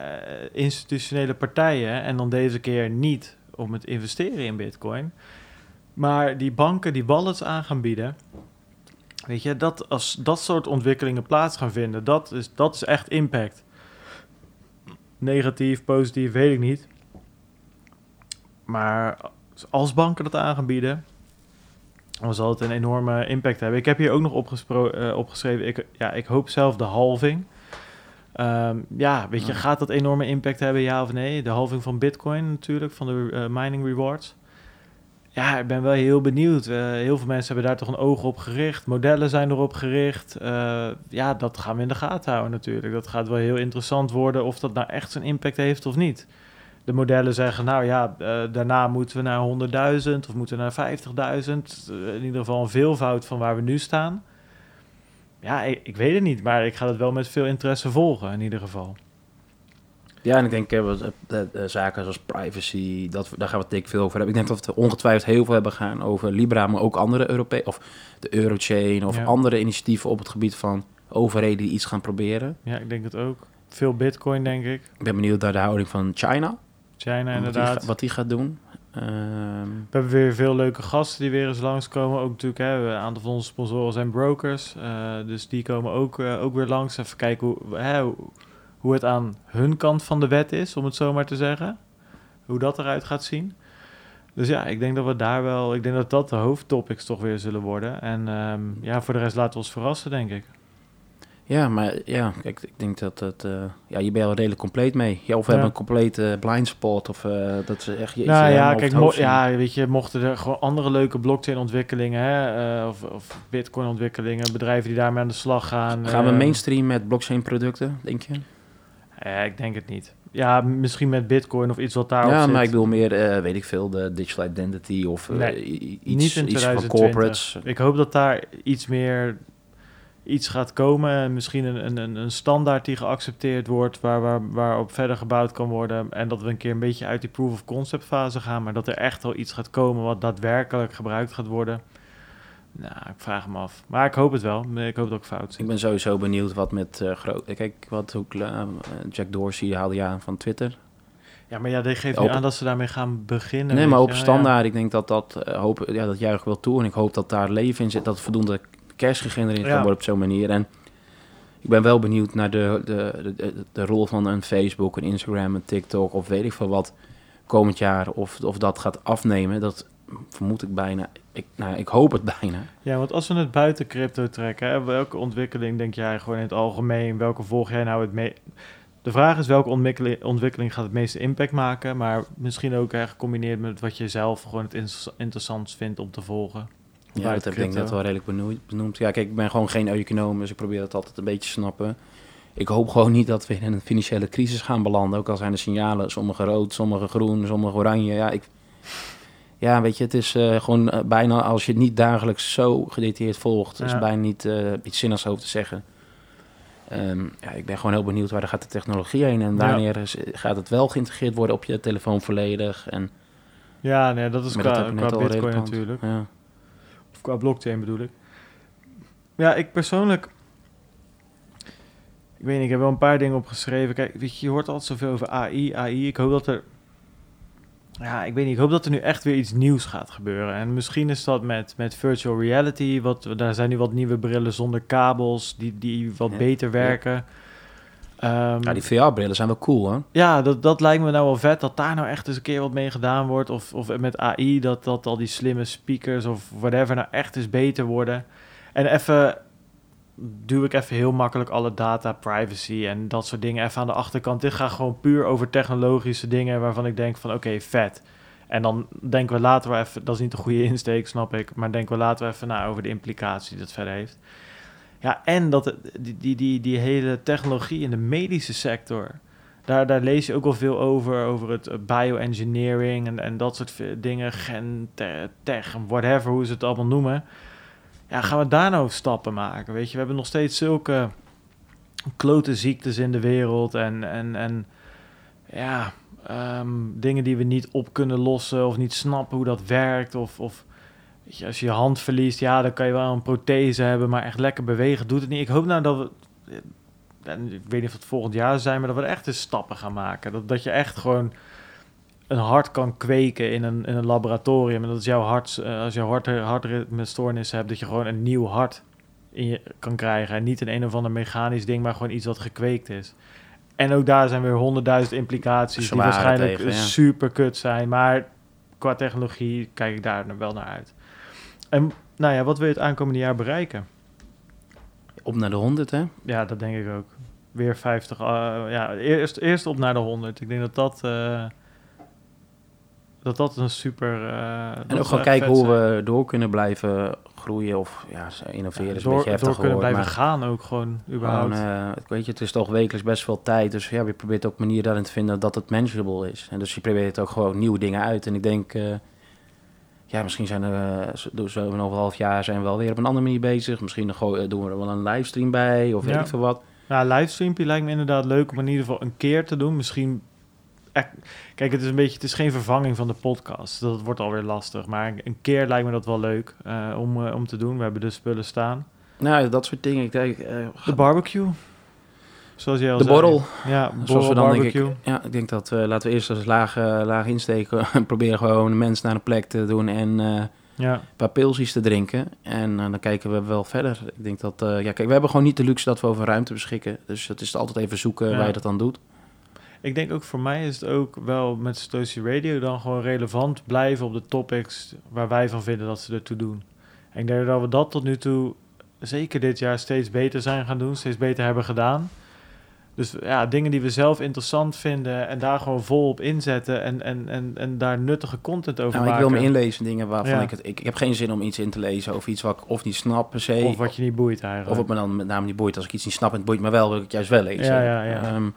institutionele partijen, en dan deze keer niet om het investeren in bitcoin, maar die banken die wallets aan gaan bieden, weet je, dat als dat soort ontwikkelingen plaats gaan vinden, dat is, dat is echt impact. Negatief, positief, weet ik niet. Maar als banken dat aan gaan bieden, dan zal het een enorme impact hebben. Ik heb hier ook nog eh, opgeschreven, ik, ja, ik hoop zelf de halving. Ehm, ja, weet je, gaat dat enorme impact hebben, ja of nee? De halving van bitcoin natuurlijk, van de eh, mining rewards. Ja, ik ben wel heel benieuwd. Eh, heel veel mensen hebben daar toch een oog op gericht. Modellen zijn erop gericht. Eh, ja, dat gaan we in de gaten houden natuurlijk. Dat gaat wel heel interessant worden of dat nou echt zijn impact heeft of niet. De modellen zeggen, nou ja, eh, daarna moeten we naar 100.000 of moeten we naar 50.000. Eh, in ieder geval een veelvoud van waar we nu staan. Ja, ik, ik weet het niet, maar ik ga het wel met veel interesse volgen in ieder geval. Ja, en ik denk eh, eh, eh, zaken zoals privacy, dat, daar gaan we het denk ik veel over hebben. Ik denk dat we ongetwijfeld heel veel hebben gaan over Libra, maar ook andere Europese, of de Eurochain, of Ja. andere initiatieven op het gebied van overheden die iets gaan proberen. Ja, ik denk het ook. Veel bitcoin, denk ik. Ik ben benieuwd naar de houding van China, China die, inderdaad. wat die gaat doen. Ehm, We hebben weer veel leuke gasten die weer eens langskomen. Ook natuurlijk, hè, een aantal van onze sponsoren zijn brokers. dus die komen ook, ook weer langs. Even kijken hoe, hè, hoe- het aan hun kant van de wet is, om het zo maar te zeggen. Hoe dat eruit gaat zien. Dus ja, ik denk dat we daar wel... Ik denk dat dat de hoofdtopics toch weer zullen worden. En ehm, ja, voor de rest laten we ons verrassen, denk ik. ja, maar ja, kijk, ik denk dat het, eh, ja, je bent al redelijk compleet mee. Ja, of we Ja. hebben een complete blind spot, of eh, dat ze echt je nou iets ja, kijk, ja, weet je, mochten er gewoon andere leuke blockchain-ontwikkelingen, hè, eh, of, of bitcoin-ontwikkelingen, bedrijven die daarmee aan de slag gaan. Gaan we mainstream met blockchain producten, denk je? Ja, ik denk het niet. Ja, misschien met bitcoin of iets wat daarop ja, zit. maar ik bedoel meer, eh, weet ik veel, de digital identity of eh, Nee, niet iets, iets van 2020. corporates. Ik hoop dat daar iets meer iets gaat komen. En Misschien een, een, een standaard die geaccepteerd wordt, waar, waar, waarop verder gebouwd kan worden. En dat we een keer een beetje uit die proof of concept fase gaan. Maar dat er echt wel iets gaat komen wat daadwerkelijk gebruikt gaat worden. Nou, ik vraag me af. Maar ik hoop het wel. Ik hoop dat ik fout Ik zit. ben sowieso benieuwd wat met uh, groot. Kijk, wat ook uh, Jack Dorsey haalde ja aan van Twitter. Ja, maar ja, die geeft nu Op- aan dat ze daarmee gaan beginnen. Nee, maar op Ja, standaard, ik denk dat dat, uh, hoop, ja, dat juich ik wel toe. En ik hoop dat daar leven in zit, dat voldoende cash gegenereerd kan Ja. worden op zo'n manier. En ik ben wel benieuwd naar de, de, de, de, de rol van een Facebook, een Instagram, een TikTok of weet ik veel wat komend jaar. Of, of dat gaat afnemen. Dat vermoed ik bijna. Ik, nou, ik hoop het bijna. Ja, want als we het buiten crypto trekken, hè, welke ontwikkeling denk jij gewoon in het algemeen? Welke volg jij nou het mee? De vraag is welke ontwikkeling, ontwikkeling gaat het meeste impact maken, maar misschien ook hè, gecombineerd met wat je zelf gewoon het inter- interessant vindt om te volgen. Ja, dat heb ik denk net wel redelijk benoemd, benoemd. Ja, kijk, ik ben gewoon geen econoom, dus ik probeer dat altijd een beetje te snappen. Ik hoop gewoon niet dat we in een financiële crisis gaan belanden. Ook al zijn de signalen, sommige rood, sommige groen, sommige oranje. Ja, ik, ja weet je, het is eh, gewoon eh, bijna als je het niet dagelijks zo gedetailleerd volgt, is Ja. bijna niet eh, iets zinnigs over te zeggen. Ehm, ja, ik ben gewoon heel benieuwd waar gaat de technologie heen en Ja. wanneer is- gaat het wel geïntegreerd worden op je telefoon volledig. En, Ja, nee, dat is qua, dat qua bitcoin natuurlijk. Ja. Of qua blockchain bedoel ik. Ja, ik persoonlijk... Ik weet niet, ik heb wel een paar dingen opgeschreven. Kijk, weet je, je hoort altijd zoveel over AI, AI. Ik hoop dat er... Ja, ik weet niet. Ik hoop dat er nu echt weer iets nieuws gaat gebeuren. En misschien is dat met, met virtual reality. Wat, daar zijn nu wat nieuwe brillen zonder kabels, die, die wat Ja, beter ja. werken. Ehm, ja, die VR-brillen zijn wel cool hoor. ja, dat, dat lijkt me nou wel vet, dat daar nou echt eens een keer wat mee gedaan wordt. Of, of met AI, dat, dat al die slimme speakers of whatever nou echt eens beter worden. En even, duw ik even heel makkelijk alle data privacy en dat soort dingen even aan de achterkant. Dit gaat gewoon puur over technologische dingen waarvan ik denk van oké, vet. En dan denken we later wel even, dat is niet de goede insteek, snap ik, maar denken we later even na over de implicatie die dat verder heeft. Ja, en dat die, die, die, die hele technologie in de medische sector, daar, daar lees je ook wel veel over, over het eh, bioengineering en, en dat soort dingen, gen, te- tech, whatever, hoe ze het allemaal noemen. Ja, gaan we daar nou stappen maken? Weet je, we hebben nog steeds zulke klote ziektes in de wereld en, en, en ja, ehm, dingen die we niet op kunnen lossen of niet snappen hoe dat werkt. Of, of weet je, als je je hand verliest, ja, dan kan je wel een prothese hebben, maar echt lekker bewegen doet het niet. Ik hoop nou dat we, ik weet niet of het volgend jaar zijn, maar dat we echt eens stappen gaan maken. Dat, dat je echt gewoon een hart kan kweken in een, in een laboratorium. En dat is jouw hart, eh, als je hart, hartritmestoornissen hebt, dat je gewoon een nieuw hart in je kan krijgen. En niet een een of ander mechanisch ding, maar gewoon iets wat gekweekt is. En ook daar zijn weer honderdduizend implicaties die waarschijnlijk tegen, ja. super kut zijn. Maar qua technologie kijk ik daar wel naar uit. En nou ja, wat wil je het aankomende jaar bereiken? Op naar de 100, hè? Ja, dat denk ik ook. Weer 50. eh, ja, eerst, eerst op naar de 100. Ik denk dat dat. eh, dat dat een super. eh, En ook gewoon echt kijken hoe zijn. we door kunnen blijven groeien of ja, innoveren Ja, is een door, beetje heftig door kunnen blijven maar gaan ook gewoon überhaupt. gewoon, eh, weet je, het is toch wekelijks best veel tijd, dus ja, je probeert ook manieren daarin te vinden dat het manageable is. En dus je probeert ook gewoon nieuwe dingen uit. En ik denk, eh, ja, misschien zijn eh, zo over een half jaar zijn we wel weer op een andere manier bezig. Misschien eh, doen we er wel een livestream bij of weet Ja. ik veel wat. Nou, livestreampje lijkt me inderdaad leuk om in ieder geval een keer te doen. Misschien. Kijk, het is een beetje. Het is geen vervanging van de podcast. Dat wordt alweer lastig. Maar een keer lijkt me dat wel leuk eh, om, eh, om te doen. We hebben de spullen staan. Nou, dat soort dingen. Ik denk, eh, De barbecue. Zoals jij al de zei. borrel. Ja, Zoals borrel we dan denk barbecue. ik, ja, ik denk dat we laten we eerst eens laag, laag insteken [laughs] en proberen gewoon de mensen naar een plek te doen en Ja. een paar pilsjes te drinken. En dan kijken we wel verder. Ik denk dat, ja, kijk, we hebben gewoon niet de luxe dat we over ruimte beschikken. Dus het is altijd even zoeken Ja. waar je dat dan doet. Ik denk ook voor mij is het ook wel met Stocie Radio dan gewoon relevant blijven op de topics waar wij van vinden dat ze ertoe doen. En ik denk dat we dat tot nu toe, zeker dit jaar, steeds beter zijn gaan doen, steeds beter hebben gedaan. Dus ja, dingen die we zelf interessant vinden en daar gewoon vol op inzetten en, en, en, en daar nuttige content over Nou, ik maken. wil me inlezen in dingen waarvan Ja. ik het... Ik, ik heb geen zin om iets in te lezen over iets wat ik of niet snap per se. Of wat je niet boeit eigenlijk. Of het me dan met name niet boeit. Als ik iets niet snap en het boeit me wel, wil ik het juist wel lezen. Ja, ja, ja. Ehm, eh,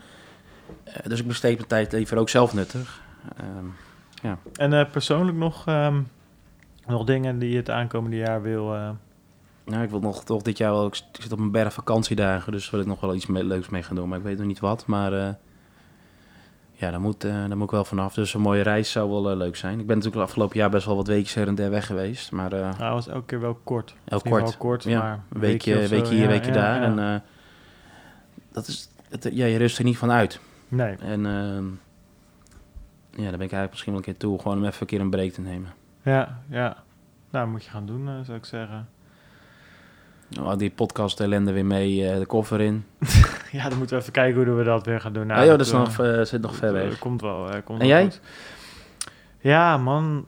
dus ik besteed mijn tijd liever ook zelf nuttig. Ehm, En eh, persoonlijk nog, ehm, nog dingen die je het aankomende jaar wil... eh, nou, ik wil nog toch dit jaar wel... Ik zit op een berg vakantiedagen, dus wil ik nog wel iets mee- leuks mee gaan doen. Maar ik weet nog niet wat. Maar eh, ja, daar moet, eh, daar moet ik wel vanaf. Dus een mooie reis zou wel eh, leuk zijn. Ik ben natuurlijk het afgelopen jaar best wel wat weekjes her en der weg geweest. Maar eh nou, was elke keer wel kort. heel kort. geval kort, Ja, maar een weekje, zo, weekje hier, ja, weekje ja, daar. ja. En eh, dat is... Het, ja, je rust er niet van uit. Nee. En ehm, ja, daar ben ik eigenlijk misschien wel een keer toe. Gewoon om even een keer een break te nemen. Ja, ja. Nou, moet je gaan doen, eh, zou ik zeggen. Nou, die podcast ellende weer mee, eh, de koffer in. [laughs] Ja, dan moeten we even kijken hoe we dat weer gaan doen. Nou, ah, joh, dat is nog, eh, zit nog ver dat, weg. Komt wel. komt En jij? goed. Ja, man.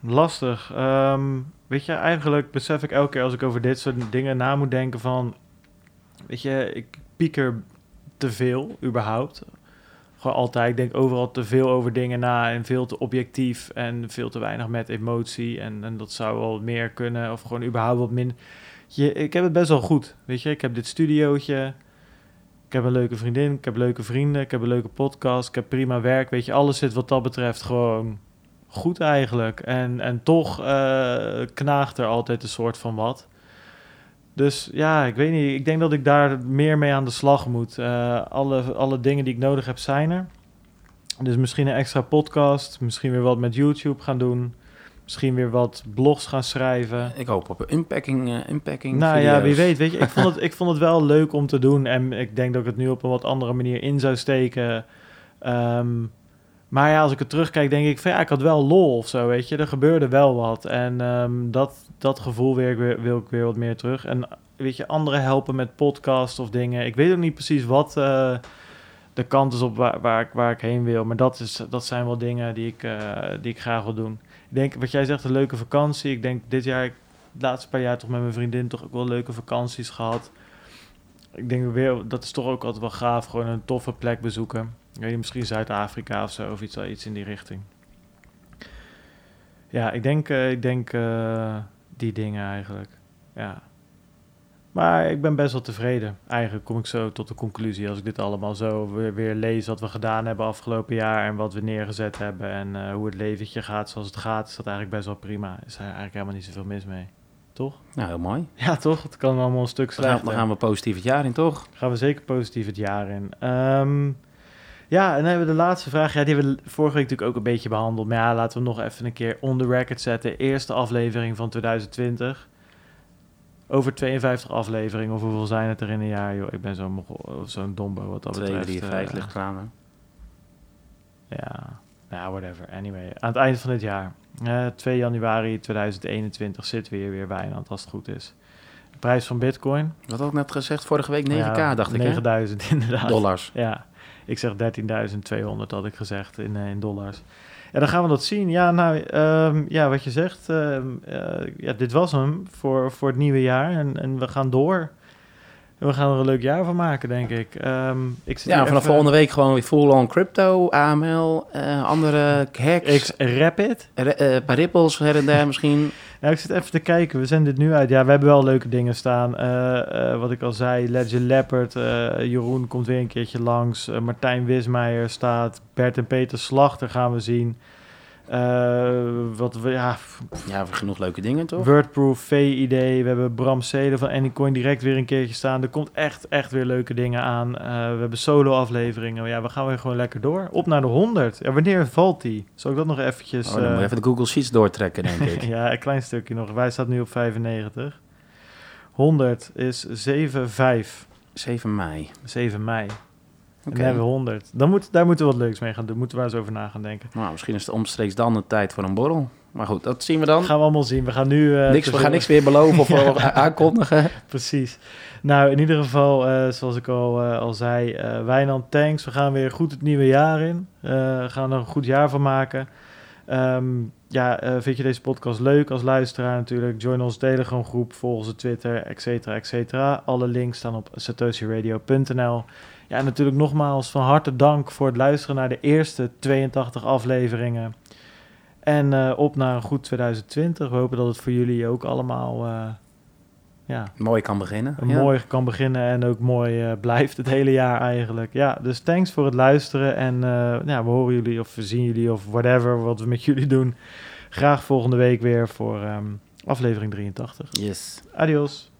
Lastig. Ehm, weet je, eigenlijk besef ik elke keer als ik over dit soort dingen na moet denken van... Weet je, ik pieker te veel, überhaupt. Gewoon altijd. Ik denk overal te veel over dingen na en veel te objectief en veel te weinig met emotie. En, en dat zou wel meer kunnen of gewoon überhaupt wat min... Je, ik heb het best wel goed, weet je. Ik heb dit studiootje, ik heb een leuke vriendin, ik heb leuke vrienden, ik heb een leuke podcast, ik heb prima werk. Weet je, alles zit wat dat betreft gewoon goed eigenlijk. En, en toch eh, knaagt er altijd een soort van wat. Dus ja, ik weet niet. Ik denk dat ik daar meer mee aan de slag moet. Eh, alle, alle dingen die ik nodig heb zijn er. Dus misschien een extra podcast, misschien weer wat met YouTube gaan doen. Misschien weer wat blogs gaan schrijven. Ik hoop op een unpacking, eh unpacking Nou ja, wie weet. Weet je, ik, vond het, [laughs] ik vond het wel leuk om te doen. En ik denk dat ik het nu op een wat andere manier in zou steken. Ehm, maar ja, als ik het terugkijk, denk ik van ja, ik had wel lol of zo, weet je. Er gebeurde wel wat. En ehm, dat, dat gevoel wil ik, weer, wil ik weer wat meer terug. En weet je, anderen helpen met podcasts of dingen. Ik weet ook niet precies wat eh, de kant is op waar, waar, ik, waar ik heen wil. Maar dat, is, dat zijn wel dingen die ik, eh, die ik graag wil doen. Ik denk, wat jij zegt, een leuke vakantie. Ik denk dit jaar, de laatste paar jaar toch met mijn vriendin toch ook wel leuke vakanties gehad. ik denk weer, dat is toch ook altijd wel gaaf. Gewoon een toffe plek bezoeken. Weet je, misschien Zuid-Afrika of zo, of iets, iets in die richting. Ja, ik denk, eh, ik denk eh, die dingen eigenlijk. Ja. Maar ik ben best wel tevreden. Eigenlijk kom ik zo tot de conclusie als ik dit allemaal zo weer, weer lees wat we gedaan hebben afgelopen jaar en wat we neergezet hebben en eh, hoe het leventje gaat zoals het gaat, is dat eigenlijk best wel prima. Is er eigenlijk helemaal niet zoveel mis mee. Toch? Nou, heel mooi. Ja, toch? Het kan allemaal een stuk slechter. dan gaan we positief het jaar in, toch? Gaan we zeker positief het jaar in. Ehm, ja, en dan hebben we de laatste vraag. Ja, die hebben we vorige week natuurlijk ook een beetje behandeld. Maar ja, laten we hem nog even een keer on the record zetten. Eerste aflevering van 2020. Over 52 afleveringen. Of hoeveel zijn het er in een jaar, joh? Ik ben zo'n zo'n dombo wat dat 2, betreft. 3, 5 eh, ligt? Ja, ja, whatever. Anyway, aan het eind van dit jaar. eh 2 januari 2021 zitten we hier weer Wijnand, als het goed is. De prijs van bitcoin. Wat had ik net gezegd? Vorige week 9k, Ja, dacht ik, hè? 9000 inderdaad. Dollars. Ja, ik zeg 13.200 had ik gezegd in, eh, in dollars. En dan gaan we dat zien. Ja, nou, ehm, ja, wat je zegt, ehm, eh, ja, dit was hem voor, voor het nieuwe jaar. En, en we gaan door. We gaan er een leuk jaar van maken, denk ik. Ehm, ik zit Ja, vanaf even- volgende week gewoon weer full-on crypto, AML, eh, andere hacks, Rapid. eh, paar ripples her en daar [laughs] misschien. Ja, ik zit even te kijken. We zijn dit nu uit. Ja, we hebben wel leuke dingen staan. Eh, wat ik al zei, Legend Leopard. Jeroen komt weer een keertje langs. Martijn Wismeijer staat. Bert en Peter Slachter gaan we zien. Eh, wat we, ja, Ja, genoeg leuke dingen, toch? Wordproof, VID. We hebben Bram Seden van Anycoin direct weer een keertje staan. Er komt echt, echt weer leuke dingen aan. Eh, we hebben solo-afleveringen. Ja, we gaan weer gewoon lekker door. Op naar de 100. Ja, wanneer valt die? Zal ik dat nog eventjes... Oh, dan moet eh, je even de Google Sheets doortrekken, denk ik. [laughs] ja, een klein stukje nog. Wij staan nu op 95. 100 is 7, 7 mei. 7 mei. En dan hebben we 100. Dan moet, daar moeten we wat leuks mee gaan doen. Moeten we eens over na gaan denken. Nou, misschien is het omstreeks dan de tijd voor een borrel. Maar goed, dat zien we dan. Gaan we allemaal zien. We gaan nu... eh, niks, we gaan niks meer beloven of [laughs] Ja. aankondigen. Precies. Nou, in ieder geval, eh, zoals ik al, eh, al zei, Wijnand, thanks. We gaan weer goed het nieuwe jaar in. We gaan er een goed jaar van maken. Ehm, ja, vind je deze podcast leuk als luisteraar natuurlijk? Join onze Telegram groep, volg onze Twitter, et cetera, et cetera. Alle links staan op satoshiradio.nl. Ja, natuurlijk nogmaals van harte dank voor het luisteren naar de eerste 82 afleveringen. En eh, op naar een goed 2020. We hopen dat het voor jullie ook allemaal... eh, ja, Mooi kan beginnen. een ja. mooi kan beginnen en ook mooi eh, blijft het hele jaar eigenlijk. Ja, dus thanks voor het luisteren en ja, we horen jullie of we zien jullie of whatever wat we met jullie doen. Graag volgende week weer voor ehm, aflevering 83. Yes. Adios.